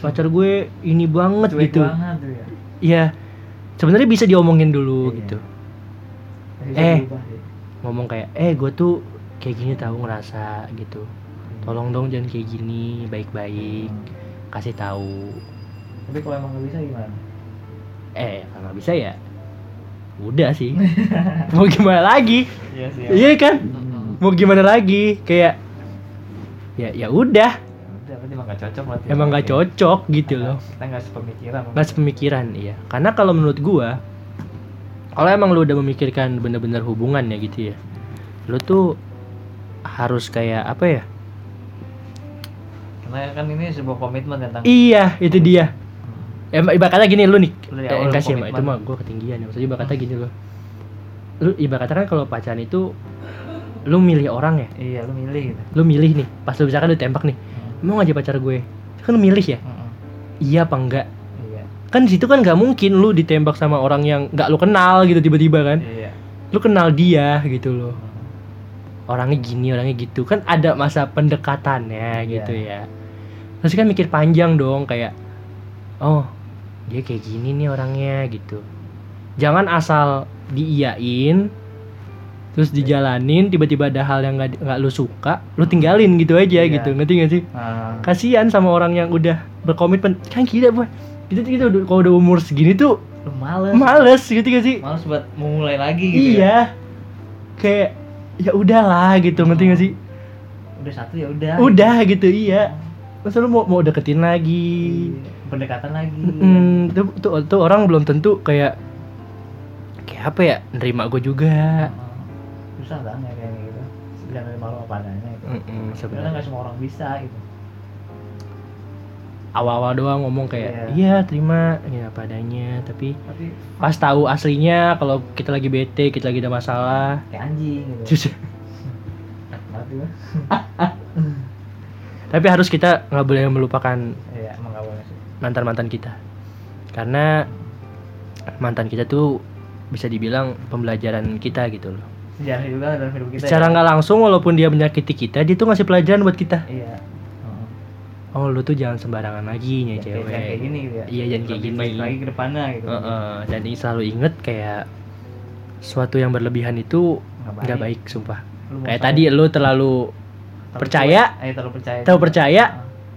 pacar gue ini banget Cuek gitu banget tuh ya ya sebenarnya bisa diomongin dulu Iya. gitu Jadi Eh. berubah sih. ngomong kayak eh gue tuh kayak gini tahu ngerasa gitu tolong dong jangan kayak gini baik-baik Hmm. kasih tahu tapi kalau emang nggak bisa gimana eh kalau nggak bisa ya udah sih. Mau gimana lagi? Iya sih iya kan? Mau gimana lagi? Kayak ya ya udah. Emang nggak cocok berarti emang nggak cocok gitu loh. kita nggak sepemikiran. Nggak sepemikiran iya. Karena kalau menurut gua kalau emang lu udah memikirkan bener-bener hubungan ya gitu ya lu tuh harus kayak apa ya? Karena kan ini sebuah komitmen tentang iya itu dia ya ibarat kata gini lu nih. Lu awal enggak lu sih itu mah gua ketinggian ya. Maksudnya ibarat kata gini lu. Ibarat kata kan kalau pacaran itu lu milih orang ya? Iya lu milih gitu. Lu milih nih. Pas lu misalkan lu tembak nih Hmm. mau ngajak pacar gue? Kan lu milih ya? Hmm. iya apa enggak? Iya. Kan di situ kan nggak mungkin lu ditembak sama orang yang nggak lu kenal gitu tiba-tiba kan? Iya. Lu kenal dia gitu loh. Orangnya gini orangnya gitu. Kan ada masa pendekatannya Iya. gitu ya. Terus kan mikir panjang dong kayak oh dia kayak gini nih orangnya gitu. Jangan asal diiyain terus dijalanin tiba-tiba ada hal yang nggak nggak lu suka lu tinggalin gitu aja Iya. gitu. Ngerti gak sih? Ah, kasihan sama orang yang udah berkomitmen. Kan gila boy. Kita kita udah kalau udah umur segini tuh lu males. males gitu gak sih? Males buat memulai lagi gitu ya? Iya. Kayak ya udahlah gitu. Ngerti gak sih? Udah satu ya udah. Udah gitu. Iya. Masa lu mau mau deketin lagi? Iya, pendekatan lagi. Mm, tuh, tuh, tuh orang belum tentu kayak kayak apa ya nerima gue juga. Ah, susah banget kayak gitu. Jangan dari malu apa adanya gitu. Karena sebenarnya. nggak semua orang bisa gitu. Awal-awal doang ngomong kayak iya. Terima. Ya apa adanya. Tapi tapi pas tahu aslinya kalau kita lagi bete kita lagi ada masalah. Kayak anjing gitu. Tapi harus kita nggak boleh melupakan iya emang gak boleh sih mantan mantan kita. Karena mantan kita tuh bisa dibilang pembelajaran kita gitu loh. Sejarah juga dalam hidup kita secara ya. nggak langsung walaupun dia menyakiti kita dia tuh ngasih pelajaran buat kita. Iya. Oh lu tuh jangan sembarangan lagi Jangan cewek. jangan kayak gini gitu ya. Iya jangan kayak gini. baik lagi ke depannya gitu. Heeh, dan ini selalu inget kayak suatu yang berlebihan itu nggak baik. sumpah. Lu kayak tadi lu terlalu terlalu percaya, cuek, eh, terlalu percaya. Terlalu percaya,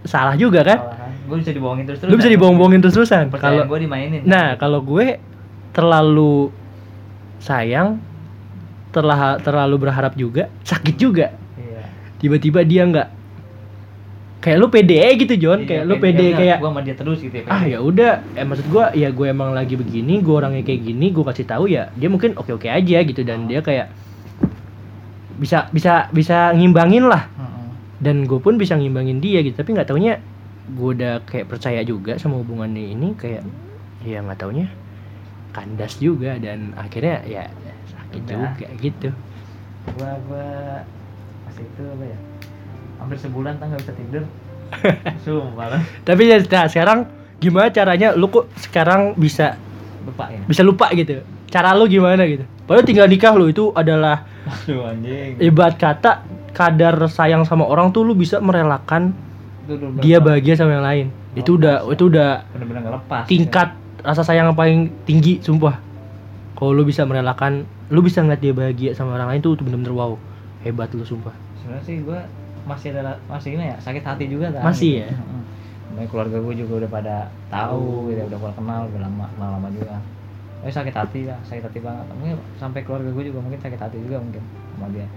salah juga kan gue bisa dibohongin terus terus lu bisa dibohong-bohongin terus-terusan. Kalau kalau gue dimainin. Nah, kalau gue terlalu sayang, terlah terlalu berharap juga, sakit juga. iya. Tiba-tiba dia nggak kayak lu pede gitu, John. Iya, kayak lu pede. kayak gue sama dia terus gitu ya ah ya udah, eh maksud gue ya gue emang lagi begini, gue orangnya kayak gini, gue kasih tahu ya, dia mungkin oke-oke aja gitu. Dan dia kayak bisa bisa bisa ngimbangin lah. Dan gue pun bisa ngimbangin dia gitu. Tapi nggak taunya gue udah kayak percaya juga sama hubungannya ini kayak ya nggak taunya kandas juga dan akhirnya ya sakit Udah. juga gitu. Gua gua pas itu apa ya hampir sebulan tak nggak bisa tidur. Sumpah lah. Tapi ya nah, sekarang gimana caranya lu kok sekarang bisa lupa ya? bisa lupa gitu? Cara lu gimana gitu? Padahal tinggal nikah lu itu adalah aduh anjing. ibarat kata kadar sayang sama orang tuh lu bisa merelakan dia bahagia sama yang lain. Itu udah itu udah bener-bener lepas tingkat rasa sayang yang paling tinggi sumpah. Kalau lu bisa merelakan lu bisa ngeliat dia bahagia sama orang lain tuh, tuh bener-bener wow. Hebat lu sumpah. Ya. sebenarnya sih gua masih ada masih ini ya sakit hati juga kan. Masih ya? Namanya keluarga gue juga udah pada tahu gitu udah pada kenal udah lama kenal lama juga. Eh sakit hati ya sakit hati banget. Mungkin sampai keluarga gue juga mungkin sakit hati juga mungkin sama dia.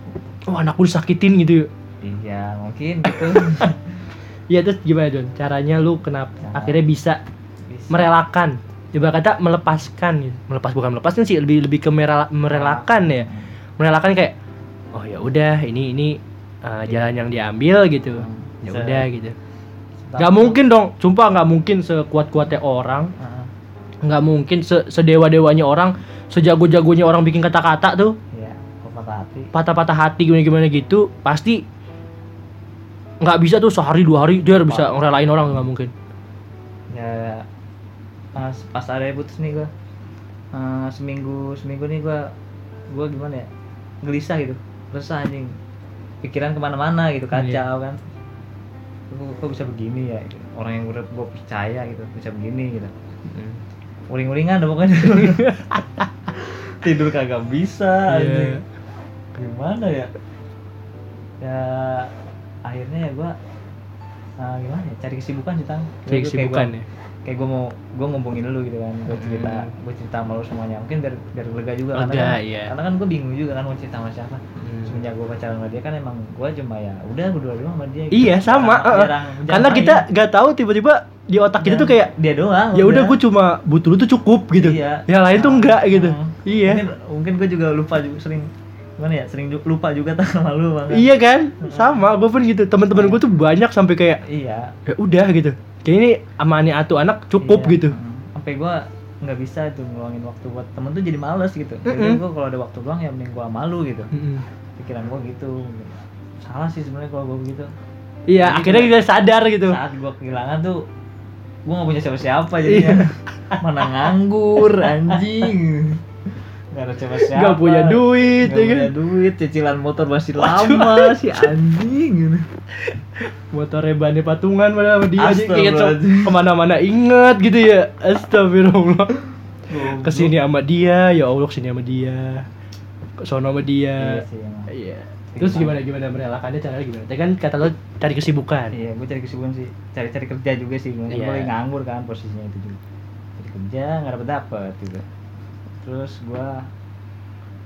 Oh anak lu disakitin gitu ya? Iya mungkin gitu Iya terus gimana John caranya lu kenapa Cara- akhirnya bisa Bisa. merelakan? Coba kata melepaskan gitu. Melepas bukan melepaskan sih lebih lebih ke merela- merelakan ya. Merelakan kayak oh ya udah ini ini uh, jalan yang diambil gitu. Hmm. ya udah gitu. Nggak mungkin dong. Sumpah nggak mungkin sekuat kuatnya orang nggak mungkin se sedewa dewanya orang sejago jagonya orang bikin kata-kata tuh. Iya, patah hati. patah-patah hati gimana gimana gitu pasti nggak bisa tuh sehari dua hari dia bisa ngerelain orang nggak mungkin Ya pas pas ada putus nih gua. eh, seminggu seminggu nih gua gua gimana ya? Gelisah gitu. Resah anjing. Pikiran ke mana-mana gitu, kacau Iya. kan. Kok, kok bisa begini ya? gitu. Orang yang udah gua percaya gitu bisa begini gitu. Uring-uringan dah pokoknya. Tidur kagak bisa anjing. Gimana ya? Ya akhirnya ya gua eh, gimana ya? Cari kesibukan sih, Tang. Kayak kesibukan gua- ya kayak gue mau gue ngomongin lu gitu kan gue cerita Hmm. gue cerita sama lu semuanya mungkin biar biar lega juga Lega, karena kan, iya. karena kan gue bingung juga kan mau cerita sama siapa Hmm. semenjak gue pacaran sama dia kan emang gue cuma ya udah gue dua dua sama dia gitu. Iya sama, Jarang- uh-uh. jarang- jarang karena main. kita nggak tahu tiba-tiba di otak kita tuh kayak dia doang ya udah gue cuma butuh lu tuh cukup gitu iya. yang lain tuh enggak gitu Hmm. iya mungkin, mungkin gue juga lupa juga sering gimana ya? Sering lupa juga tuh sama lu bang. Iya kan? Sama gue pun gitu. Teman-teman gue tuh banyak sampai kayak iya. Ya udah gitu. Kayak ini sama ani atu anak cukup Iya. gitu. Hmm. sampai gue nggak bisa tuh ngeluangin waktu buat temen tuh jadi males gitu. Mm-mm. jadi gue kalau ada waktu luang ya mending gue malu gitu. Mm-mm. pikiran gue gitu. Salah sih sebenarnya kalau gue begitu. Iya Jadi akhirnya kita sadar gitu. saat gue kehilangan tuh gue gak punya siapa-siapa jadinya. Mana nganggur anjing Gak ada punya duit, Nggak ya kan? punya duit, cicilan motor masih lama si anjing motornya bannya patungan pada sama dia aja kayak Astagfirullahaladzim. ke mana-mana inget gitu ya. Astagfirullah. Ke sini sama dia ya allah ke sini sama dia. Ke sono sama dia. Iya sih iya. Terus gimana gimana merelakannya caranya gimana? Tadi kan kata lo cari kesibukan. Iya, gue cari kesibukan sih, cari-cari kerja juga sih. Gue Iya. nganggur kan posisinya itu juga. Cari kerja nggak dapet dapet gitu. Terus gue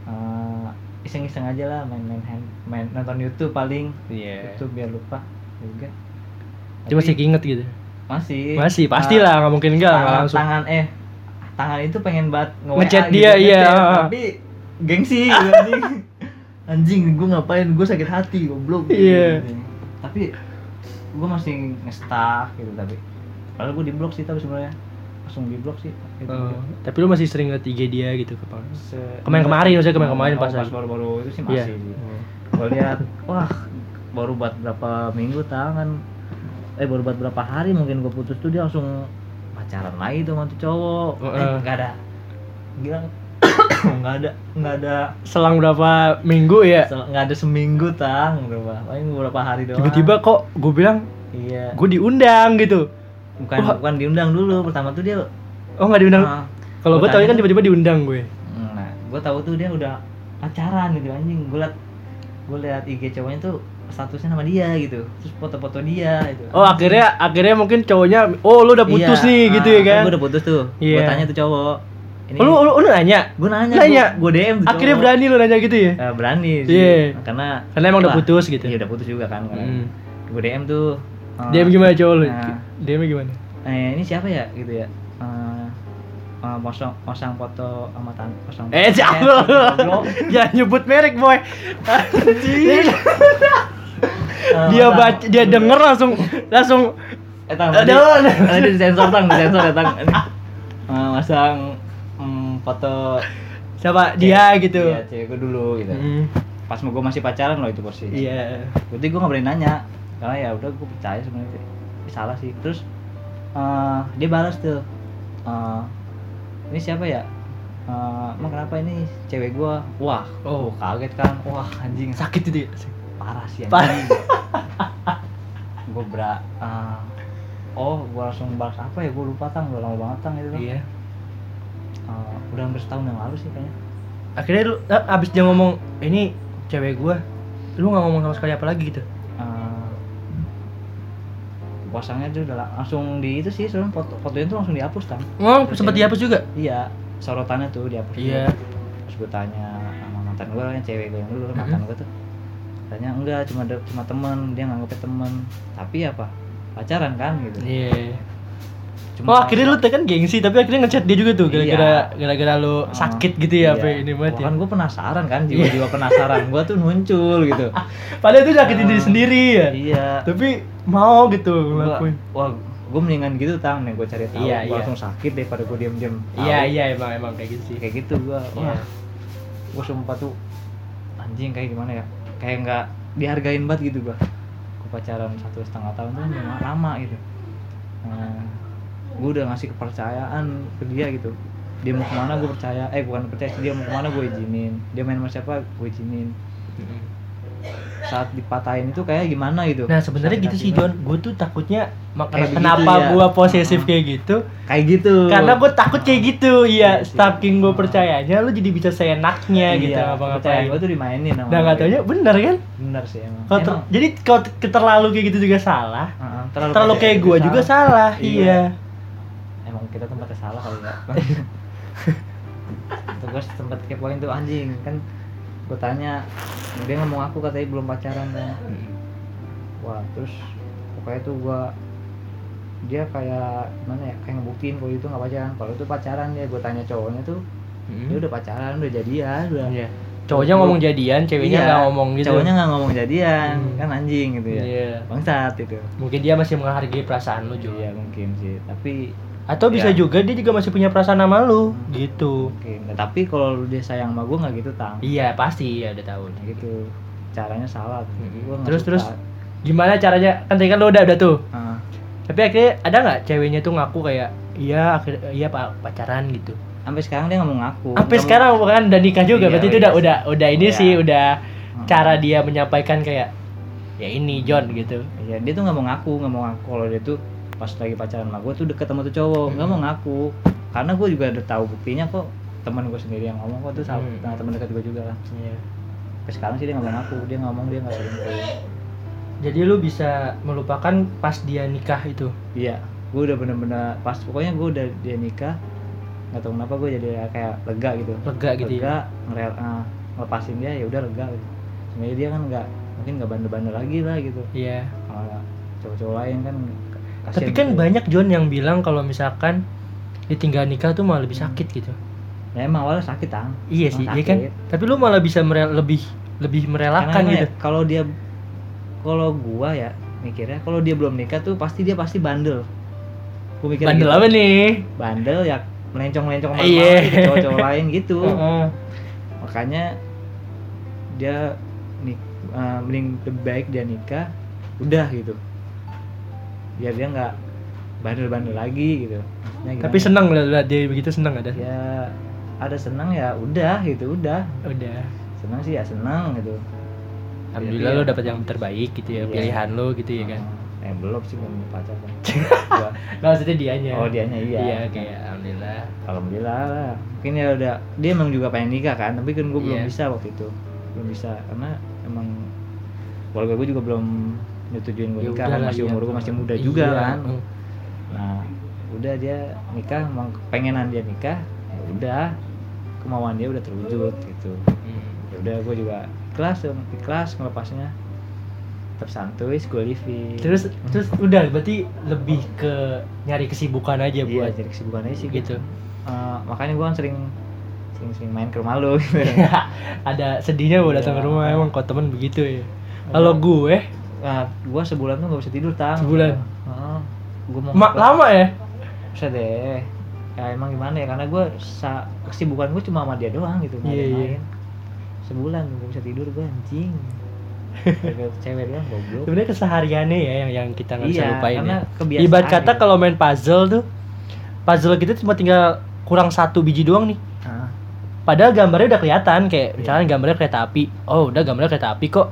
eh, iseng-iseng aja lah main-main hand, main nonton YouTube paling. iya YouTube biar lupa juga. masih Tapi inget gitu masih. masih pastilah nggak mungkin enggak nggak tangan, langsung tangan eh tangan itu pengen banget nge Ngechat dia, iya. Tapi gengsi gitu, anjing. anjing gue ngapain? Gue sakit hati goblok. Iya. Tapi gue masih nge-stuck gitu tapi padahal gue di blok sih tapi sebenarnya langsung di blok sih gitu. Oh, tapi lu masih sering liat IG dia gitu kepala Se- Kemarin-kemarin, maksudnya kemarin-kemarin Oh, pas baru-baru itu sih Iya. masih sih. Gue lihat wah baru buat berapa minggu tangan. Eh baru buat berapa hari mungkin gue putus tuh dia langsung pacaran lagi tuh sama tuh cowok. Eh Heeh. nggak ada. Gila. Nggak ada nggak ada. Selang berapa minggu ya? Nggak ada seminggu tang berapa? Paling beberapa hari doang. Tiba-tiba kok gue bilang iya. gue diundang gitu bukan Wah. bukan diundang dulu pertama tuh dia oh nggak diundang ah, kalau gue tau kan tiba-tiba diundang gue nah gue tahu tuh dia udah pacaran gitu anjing gue liat gue liat IG cowoknya tuh statusnya sama dia gitu terus foto-foto dia gitu oh akhirnya akhirnya mungkin cowoknya oh lu udah putus Iya, nih ah, gitu ya kan gue udah putus tuh gue Iya. tanya tuh cowok ini oh, lu, lu, lu nanya gue nanya Nanya? gue DM tuh akhirnya cowok. berani lu nanya gitu ya Eh, berani sih Iya. karena Karena emang udah putus gitu. iya udah putus juga kan Hmm. gue DM tuh eh, dia gimana cowok lu nah, dia gimana? Eh, ini siapa ya? Gitu ya. Eh, eh, pasang pasang foto sama tan pasang eh jangan jangan nyebut merek boy. Anjing. Eh, dia pasang- baca dia denger langsung langsung Eh, tang, Aduh. tadi, tadi disensor tang, disensor ya tang. Ini, eh, masang mm, foto. Siapa? Dia gitu. Iya, cewek gue dulu gitu. Hmm, Pas mau gue masih pacaran loh itu posisi. iya. Berarti gue gak berani nanya. Karena ya udah gue percaya sebenarnya. Ini salah sih. Terus eh, dia balas tuh. eh, ini siapa ya? Eh, emang kenapa ini cewek gue? Wah, Oh. kaget kan. Wah anjing sakit itu parah sih Parah. anjing. gue bra eh, oh gue langsung balas apa ya gue lupa tang udah lama banget tang itu iya Eh, udah hampir setahun yang lalu sih kayaknya akhirnya lu abis dia ngomong ini cewek gua lu nggak ngomong sama sekali apa lagi gitu pasangnya tuh udah la- langsung di itu sih soalnya foto fotonya tuh langsung dihapus tang ngomong Terus sempat dihapus juga? Iya sorotannya tuh dihapus. Iya. terus gue tanya sama mantan gue yang cewek gue yang dulu Mhm. mantan gue tuh. Tanya enggak cuma cuma temen dia nganggapnya temen. Tapi apa? Pacaran kan gitu. Iya Cuma oh akhirnya lu teh kan gengsi tapi akhirnya ngechat dia juga tuh gara-gara Iya. gara-gara lu Ah, sakit gitu ya apa iya. ini banget Wah, ya? kan gue penasaran kan jiwa-jiwa penasaran gue tuh muncul gitu. Padahal itu sakitin Ah. diri sendiri ya. iya. Tapi mau gitu Gua- ngelakuin. wah gue mendingan gitu tang nih gue cari tahu. Iya, gue iya. langsung sakit daripada gue diem-diem tahu. iya iya emang emang kayak gitu sih. Kayak gitu gue Iya. wah. Gue sumpah tuh anjing kayak gimana ya? Kayak nggak dihargain banget gitu gue gue pacaran satu setengah tahun tuh lama, lama gitu. Nah, gue udah ngasih kepercayaan ke dia gitu. Dia mau ke mana gue percaya. Eh bukan percaya dia mau ke mana gue izinin. Dia main sama siapa gue izinin. Saat dipatahin itu kayak gimana gitu? Nah sebenarnya gitu sih John gue tuh takutnya makanya kenapa ya. gua posesif kayak gitu? Kayak gitu. Karena gue takut kayak gitu iya. Sih. saking gue Hmm. percayanya lu jadi bisa seenaknya gitu iya, apa kepercayaan ngapain. gue tuh dimainin sama nah nggak taunya bener kan? Bener sih emang, ter- Emang, jadi kalau te- terlalu kayak gitu juga salah. Uh-uh, terlalu, percaya kayak gue juga salah Iya. iya emang kita tempatnya salah kali ya itu gue sempet kepoin tuh anjing. Kan gue tanya dia ngomong aku katanya belum pacaran kan. Wah terus pokoknya tuh gue dia kayak gimana ya kayak ngebuktiin kalau itu nggak pacaran. Kalau itu pacaran dia gue tanya cowoknya tuh dia udah pacaran udah jadian. Udah Iya. cowoknya ngomong jadian ceweknya Iya, nggak ngomong gitu. Cowoknya nggak ngomong jadian Hmm. kan anjing gitu ya. Iya. bangsat itu. Mungkin dia masih menghargai perasaan lu juga iya mungkin sih. Tapi atau bisa Iya. juga dia juga masih punya perasaan sama lu gitu mungkin Nah, tapi kalau dia sayang sama gue nggak gitu tang iya pasti ya udah tahu Nah, gitu caranya salah. Mm-mm. Gua Terus, suka. terus? gimana caranya kan tadi kan lu udah udah tuh Ah, tapi akhirnya ada nggak ceweknya tuh ngaku kayak iya akhir iya pa- pacaran gitu sampai sekarang dia mau ngaku sampai sekarang kan udah nikah juga Iya, berarti itu iya udah sih. udah udah ini Iya. sih udah Hmm. cara dia menyampaikan kayak ya ini John gitu Iya, dia tuh nggak mau ngaku, nggak mau ngaku kalau dia tuh pas lagi pacaran sama gue tuh deket sama tuh cowok, nggak Hmm. mau ngaku. Karena gue juga udah tahu buktinya kok teman gue sendiri yang ngomong kok tuh sama Hmm. nah, teman dekat gue juga lah. Iya. Sampai sekarang sih dia nggak mau ngaku, dia ngomong dia nggak selingkuh. jadi lu bisa melupakan pas dia nikah itu Iya, gue udah bener-bener pas pokoknya gue udah dia nikah, nggak tahu kenapa gue jadi kayak lega gitu. lega gitu lega, ya ngerel, ah, ngelepasin dia ya udah lega. Gitu. Sebenarnya dia kan nggak mungkin nggak bandel-bandel lagi lah gitu. iya Kalau cowok-cowok lain kan kasihan tapi kan gitu. banyak John yang bilang kalau misalkan ditinggal nikah tuh malah lebih Hmm. sakit gitu Ya emang awalnya sakit tang. iya sih iya kan sakit. tapi lu malah bisa merel lebih lebih merelakan Karena gitu ya, kalau dia kalau gua ya mikirnya kalau dia belum nikah tuh pasti dia pasti bandel. Gua mikir bandel gitu. apa nih Bandel ya melencong-melencong sama Iya. cowok-cowok lain gitu. Makanya dia nik eh, mending lebih baik dia nikah udah gitu. Biar dia nggak bandel-bandel lagi gitu. Maksudnya tapi gimana? seneng lah dia begitu seneng ada ya ada senang ya udah gitu udah udah senang sih ya senang gitu alhamdulillah Jadi ya- dapet yang terbaik gitu ya Iya. pilihan lu gitu ya kan Eh, eh belum sih belum pacar kan. Nggak, maksudnya dianya oh dianya iya. iya kayak alhamdulillah Alhamdulillah lah. Mungkin ya udah dia emang juga pengen nikah kan, tapi kan gue belum Iya. bisa waktu itu. Belum bisa karena emang keluarga gue juga belum nyetujuin gue Ya nikah kan masih iya. umur gue masih muda Iya, juga kan. Nah, udah dia nikah emang pengenan dia nikah, ya udah kemauan dia udah terwujud gitu. Hmm. Ya udah gue juga ikhlas dong, ikhlas ngelepasnya. Tetap santuy, gue living. terus terus udah berarti lebih ke nyari kesibukan aja iya, buat jadi kesibukan aja sih gitu Eh, makanya gue kan sering sering sering main ke rumah lo gitu. ada sedihnya gue datang ke Iya. rumah emang kok temen begitu ya kalau gue nah, gue sebulan tuh gak bisa tidur tang. Sebulan? gue mau mak lama ya? Bisa deh. Ya emang gimana ya? Karena gue kesibukan gue cuma sama dia doang gitu nggak Iya, yang iya. lain. Sebulan gak bisa tidur gue anjing. Cewek doang goblok. Sebenarnya kesehariannya ya yang yang kita nggak bisa Iya, lupain karena ya. kebiasaan ibarat kata gitu. kalau main puzzle tuh puzzle kita cuma tinggal kurang satu biji doang nih. Ah, padahal gambarnya udah kelihatan kayak Iya. misalnya gambarnya kereta api. Oh udah gambarnya kereta api kok.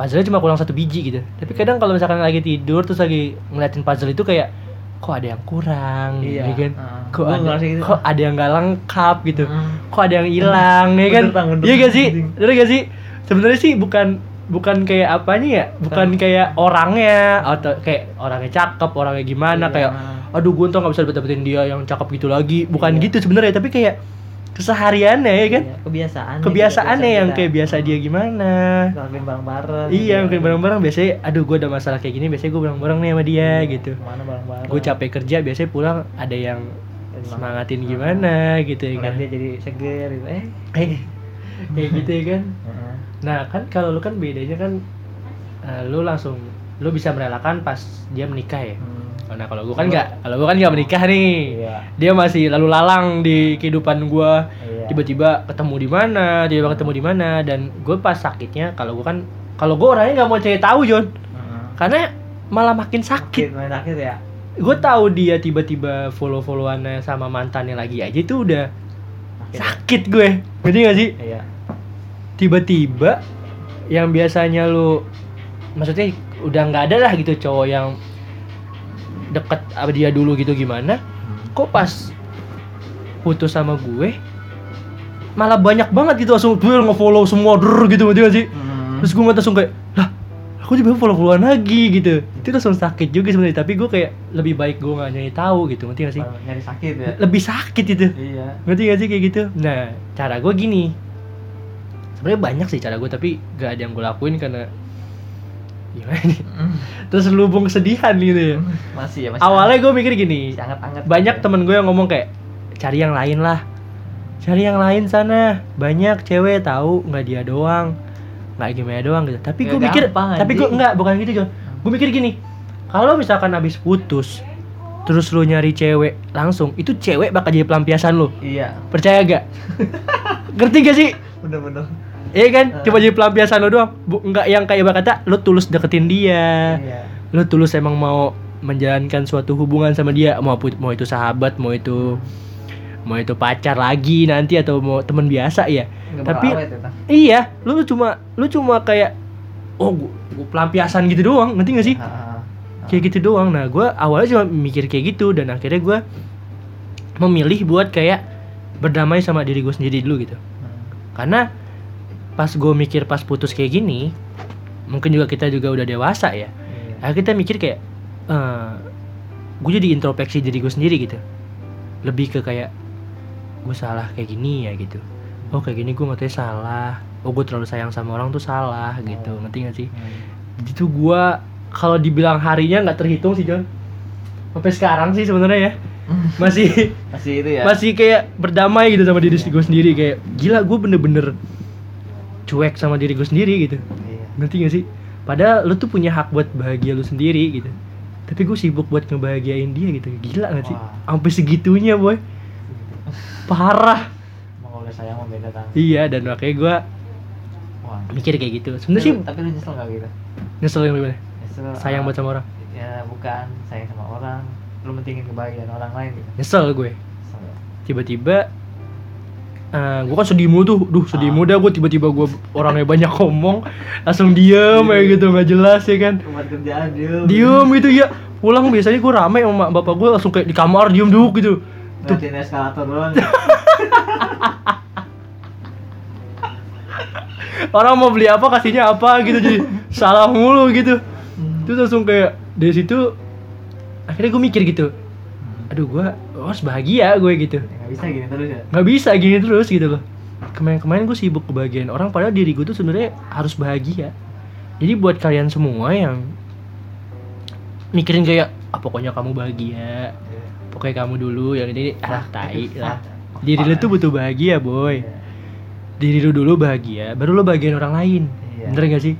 Puzzle cuma kurang satu biji gitu. Tapi kadang kalau misalkan lagi tidur terus lagi ngeliatin puzzle itu kayak kok ada yang kurang Iya, ya kan? heeh. kok ada gitu. kok ada yang nggak lengkap gitu. Hmm. kok ada yang hilang ya kan? Iya gak sih? Bener gak sih? Sebenarnya sih bukan bukan kayak apanya ya? Bukan kayak orangnya atau kayak orangnya cakep orangnya gimana Iya. kayak aduh gue tuh nggak bisa dapetin dia yang cakep gitu lagi. Bukan Iya. gitu sebenarnya tapi kayak kesehariannya ya kan? Kebiasaan kebiasaannya yang kayak biasa dia gimana? Ngelakuin bareng-bareng iya gitu. mungkin bareng-bareng. Biasanya aduh gue ada masalah kayak gini biasanya gue bareng-bareng nih sama dia Iya, gitu. ke mana bareng-bareng. Gue capek kerja biasanya pulang ada yang semangatin Ah. gimana gitu ya kan? dia jadi seger gitu. Eh eh kayak gitu ya kan? Nah kan kalau lu kan bedanya kan eh, lu langsung lu bisa merelakan pas dia menikah ya? Hmm. Nah kalau gue kan nggak kalau gue kan nggak menikah nih Iya. dia masih lalu lalang di kehidupan gua Iya. tiba-tiba ketemu di mana tiba-tiba ketemu di mana dan gue pas sakitnya kalau gue kan kalau gue orangnya nggak mau cari tahu John Heeh. karena malah makin sakit main sakit ya. gue tahu dia tiba-tiba follow followannya sama mantannya lagi aja itu udah Sakit. sakit gue ngerti gak sih Iya. tiba-tiba yang biasanya lu maksudnya udah nggak ada lah gitu cowok yang deket dia dulu gitu gimana Hmm. kok pas putus sama gue malah banyak banget gitu langsung gue nge-follow semua der gitu gak sih Hmm. terus gue langsung kayak lah aku juga follow followan lagi gitu itu langsung sakit juga sebenarnya tapi gue kayak lebih baik gue nggak nyari tahu gitu ngerti gak sih nyari sakit ya. lebih sakit itu Iya. ngerti gak sih kayak gitu nah cara gue gini sebenarnya banyak sih cara gue tapi gak ada yang gue lakuin karena gimana nih terus lubung kesedihan gitu ya Masih ya, masih. awalnya gue mikir gini anget-anget. banyak gitu. temen gue yang ngomong kayak cari yang lain lah cari yang lain sana banyak cewek tahu nggak dia doang nggak gimana doang gitu tapi Ya gue mikir gampang, tapi gue nggak bukan gitu John gue mikir gini kalau misalkan habis putus terus lu nyari cewek langsung itu cewek bakal jadi pelampiasan lu Iya. percaya gak ngerti gak sih Bener-bener. Iya kan, Eh. cuma jadi pelampiasan lo doang, Bu, nggak yang kayak kata lo tulus deketin dia, Iya. lo tulus emang mau menjalankan suatu hubungan sama dia. Mau mau itu sahabat mau itu mau itu pacar lagi nanti atau mau teman biasa ya Nggak tapi awet ya, iya lu cuma lu cuma kayak oh gua, gua pelampiasan gitu doang. Ngerti gak sih? Ah, ah. kayak gitu doang. Nah gue awalnya cuma mikir kayak gitu dan akhirnya gue memilih buat kayak berdamai sama diri gue sendiri dulu gitu. Hmm. karena pas gue mikir pas putus kayak gini mungkin juga kita juga udah dewasa ya. Iya. akhirnya kita mikir kayak eh gue jadi introspeksi diri gue sendiri gitu. Lebih ke kayak gue salah kayak gini ya gitu. Oh kayak gini gue ngerti salah. Oh gue terlalu sayang sama orang tuh salah gitu. Oh. ngerti gak sih? Hmm. itu gua kalau dibilang harinya nggak terhitung sih John. Sampai sekarang sih sebenarnya ya. Masih Masih itu ya. masih kayak berdamai gitu sama diri gue sendiri. Kayak gila gue bener-bener cuek sama diri gue sendiri gitu Iya. ngerti gak sih padahal lu tuh punya hak buat bahagia lu sendiri gitu tapi gue sibuk buat ngebahagiain dia gitu gila gak sih Wah. sampai segitunya boy parah udah sayang mau beda kan. iya dan makanya gue mikir kayak gitu sebenarnya sih Tapi lu nyesel gak gitu? nyesel yang gimana Nyesel. sayang ah, buat sama orang Ya bukan sayang sama orang. Lu mentingin kebahagiaan orang lain gitu. nyesel gue ya? tiba-tiba eh gue kan sedih mulu tuh, duh sedih Ah. muda gue tiba-tiba gue orangnya banyak ngomong langsung diem kayak gitu nggak jelas ya kan? Kerjaan dia. diem gitu ya pulang biasanya gue rame sama bapak gue langsung kayak di kamar diem duduk gitu. Tuh. Eskalator doang. orang mau beli apa kasihnya apa gitu jadi salah mulu gitu. Hmm. terus langsung kayak dari situ akhirnya gue mikir gitu. Aduh gue harus bahagia gue gitu. Ya, nggak bisa gini terus ya. nggak bisa gini terus gitu loh. Kemarin-kemarin gue sibuk kebahagiaan orang padahal diri gue tuh sebenarnya harus bahagia. Jadi buat kalian semua yang mikirin kayak ah, pokoknya kamu bahagia. Pokoknya kamu dulu yang ini ah tai lah. Diri lu tuh butuh bahagia boy. Iya. diri lu dulu bahagia baru lu bahagiain orang lain. Iya. bener gak sih.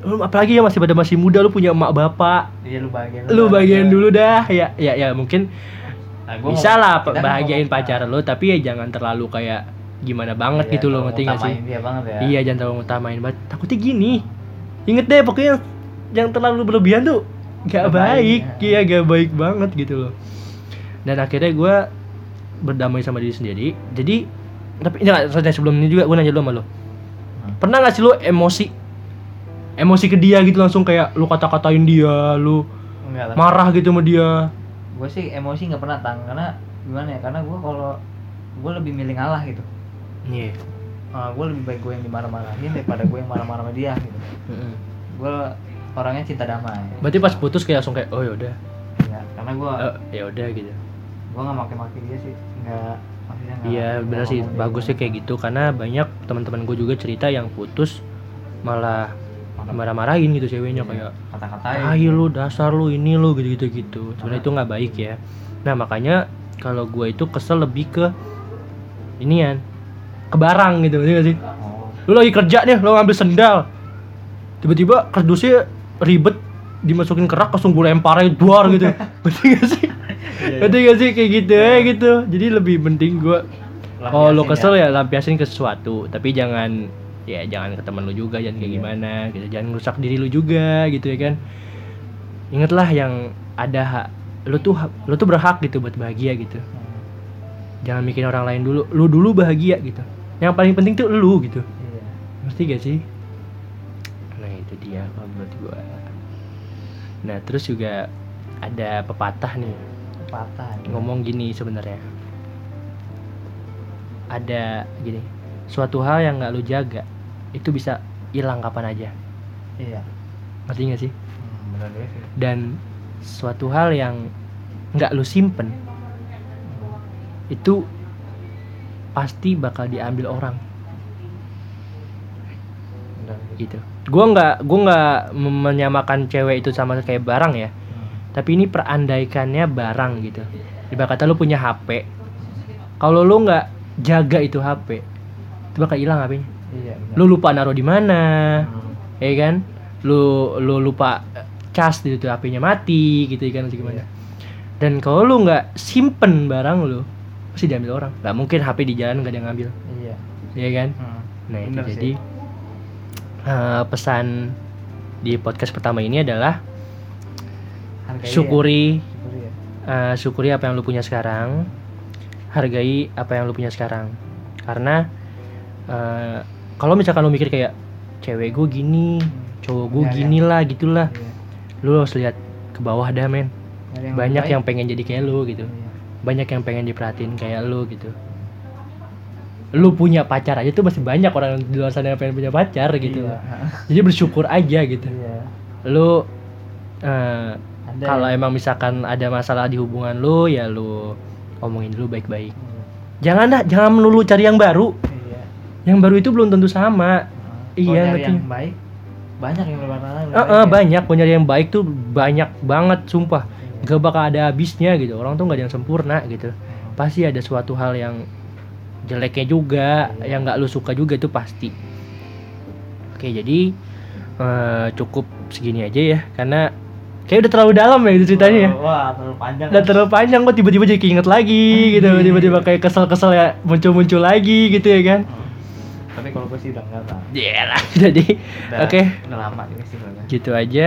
Lu apalagi ya masih pada masih muda lu punya emak bapak. Iya lu bahagian. lu bahagiain dulu dah. Ya ya ya mungkin Nah, bisa lah bahagiain pacar lu tapi ya jangan terlalu kayak gimana banget Iya, gitu loh kalau ngerti gak sih? ngutamain dia banget ya. iya jangan terlalu utamain banget. Takutnya gini inget deh pokoknya yang terlalu berlebihan tuh gak Gak baik baik, iya gak baik banget gitu loh. Dan akhirnya gue berdamai sama diri sendiri. Jadi tapi enggak soalnya sebelum ini juga gue nanya dulu sama lo pernah gak sih lo emosi emosi ke dia gitu langsung kayak lu kata-katain dia lu Enggak marah gitu sama dia. Gue sih emosi nggak pernah tang. Karena gimana ya karena gue kalau gue lebih milih ngalah gitu. Iya. Gue lebih baik gue yang dimarah-marahin daripada gue yang marah-marah sama dia gitu. Gue orangnya cinta damai. Berarti pas putus kayak langsung kayak oh yaudah ya karena gue Eh, ya udah gitu. gue nggak maki-maki dia sih. Nggak maksudnya nggak Iya benar sih. bagusnya kayak gitu karena banyak teman-teman gue juga cerita yang putus malah marah-marahin gitu ceweknya Iya, kayak kata-katain. Ah lu dasar lu ini lu gitu gitu. Gitu sebenarnya itu nggak baik ya. Nah makanya kalau gue itu kesel lebih ke inian ke barang gitu ngerti nggak sih? Oh. Lu lagi kerja nih lu ngambil sendal. Tiba-tiba kardusnya ribet dimasukin kerak langsung gue lemparin duar gitu. Ngerti gak sih? Iya, ngerti gak sih? Kayak gitu ya gitu. Jadi lebih penting gue kalau lu Lampiasin kesel ya lampiasin ke sesuatu. Tapi jangan ya jangan ke teman lu juga jangan kayak Iya. gimana gitu. Jangan rusak diri lu juga gitu ya kan. Ingatlah yang ada hak lu tuh lu tuh berhak gitu buat bahagia gitu. Hmm, jangan mikirin orang lain dulu lu dulu bahagia gitu. Yang paling penting tuh lu gitu. Iya. Ngerti gak sih? Nah itu dia kalau menurut gua. Nah terus juga ada pepatah nih. Patah ngomong gini sebenarnya. Ada gini suatu hal yang nggak lu jaga itu bisa hilang kapan aja. Iya. Ngerti gak sih? Hmm, benar sih. Dan suatu hal yang nggak lu simpen Hmm, itu pasti bakal diambil orang. Benar gitu. Gua nggak gua nggak menyamakan cewek itu sama kayak barang ya. Hmm, tapi ini perandaikannya barang gitu. Ibarat kata lu punya HP kalau lu nggak jaga itu HP itu bakal hilang HP-nya iya benar. Lu lupa naruh di mana Hmm, ya kan? Lu lu lupa eh, cas di itu HP-nya mati gitu kan gimana Iya. dan kalau lu nggak simpen barang lu pasti diambil orang. Nggak mungkin HP di jalan nggak ada yang ngambil. Iya. Ya kan? Hmm, nah itu sih. jadi eh, pesan di podcast pertama ini adalah Hargai syukuri ya. Syukuri ya. eh, syukuri apa yang lu punya sekarang. Hargai apa yang lu punya sekarang. Karena kalau misalkan lu mikir kayak cewek gue gini cowok gue Nyari gini lah gitulah Iya. lu harus lihat ke bawah dah men Nyari banyak yang pengen jadi kayak lu gitu. Iya. banyak yang pengen diperhatiin kayak lu gitu lu punya pacar aja tuh masih banyak orang di luar sana yang pengen punya pacar gitu Iya. jadi bersyukur aja gitu Iya. lu Ada kalau yang- emang misalkan ada masalah di hubungan lu ya lu omongin dulu baik-baik Iya. jangan dah jangan melulu cari yang baru Iya. Yang baru itu belum tentu sama. Iya, ngerti. yang baik banyak yang luar sana Eh, eh, banyak. Mau nyari yang baik tuh banyak banget sumpah. Iya. gak bakal ada habisnya gitu. Orang tuh gak ada yang sempurna gitu. Pasti ada suatu hal yang jeleknya juga yang nggak lu suka juga itu pasti. Oke jadi eh, cukup segini aja ya. Karena kayak udah terlalu dalam ya itu ceritanya ya. Wah, terlalu panjang. udah terlalu panjang kok tiba-tiba jadi keinget lagi gitu. Tiba-tiba kayak kesel-kesel ya muncul-muncul lagi gitu ya kan. Hmm. Tapi kalau gue sih udah enggak lah. Iya lah jadi oke. Udah lama juga sih gue. gitu aja.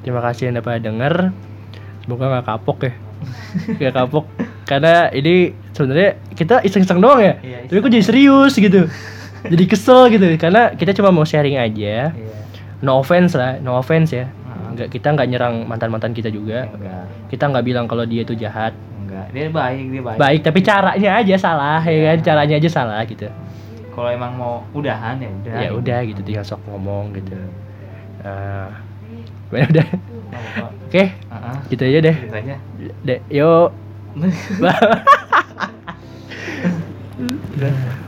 Terima kasih yang dapat denger. Semoga nggak kapok ya. Nggak kapok. Karena ini sebenarnya kita iseng-iseng doang ya. Iya, tapi kok jadi serius gitu. Jadi kesel gitu. Karena kita cuma mau sharing aja. Iya. no offense lah. No offense ya. Nggak kita nggak nyerang mantan mantan kita juga. Enggak. kita nggak bilang kalau dia itu jahat. Enggak. Dia baik, dia baik. baik tapi caranya aja salah ya Iya. kan caranya aja salah gitu Kalau emang mau udahan ya udah. ya udah gitu tinggal sok ngomong gitu ya udah Oh, oh. oke Heeh. gitu aja deh Gitu aja. deh yuk.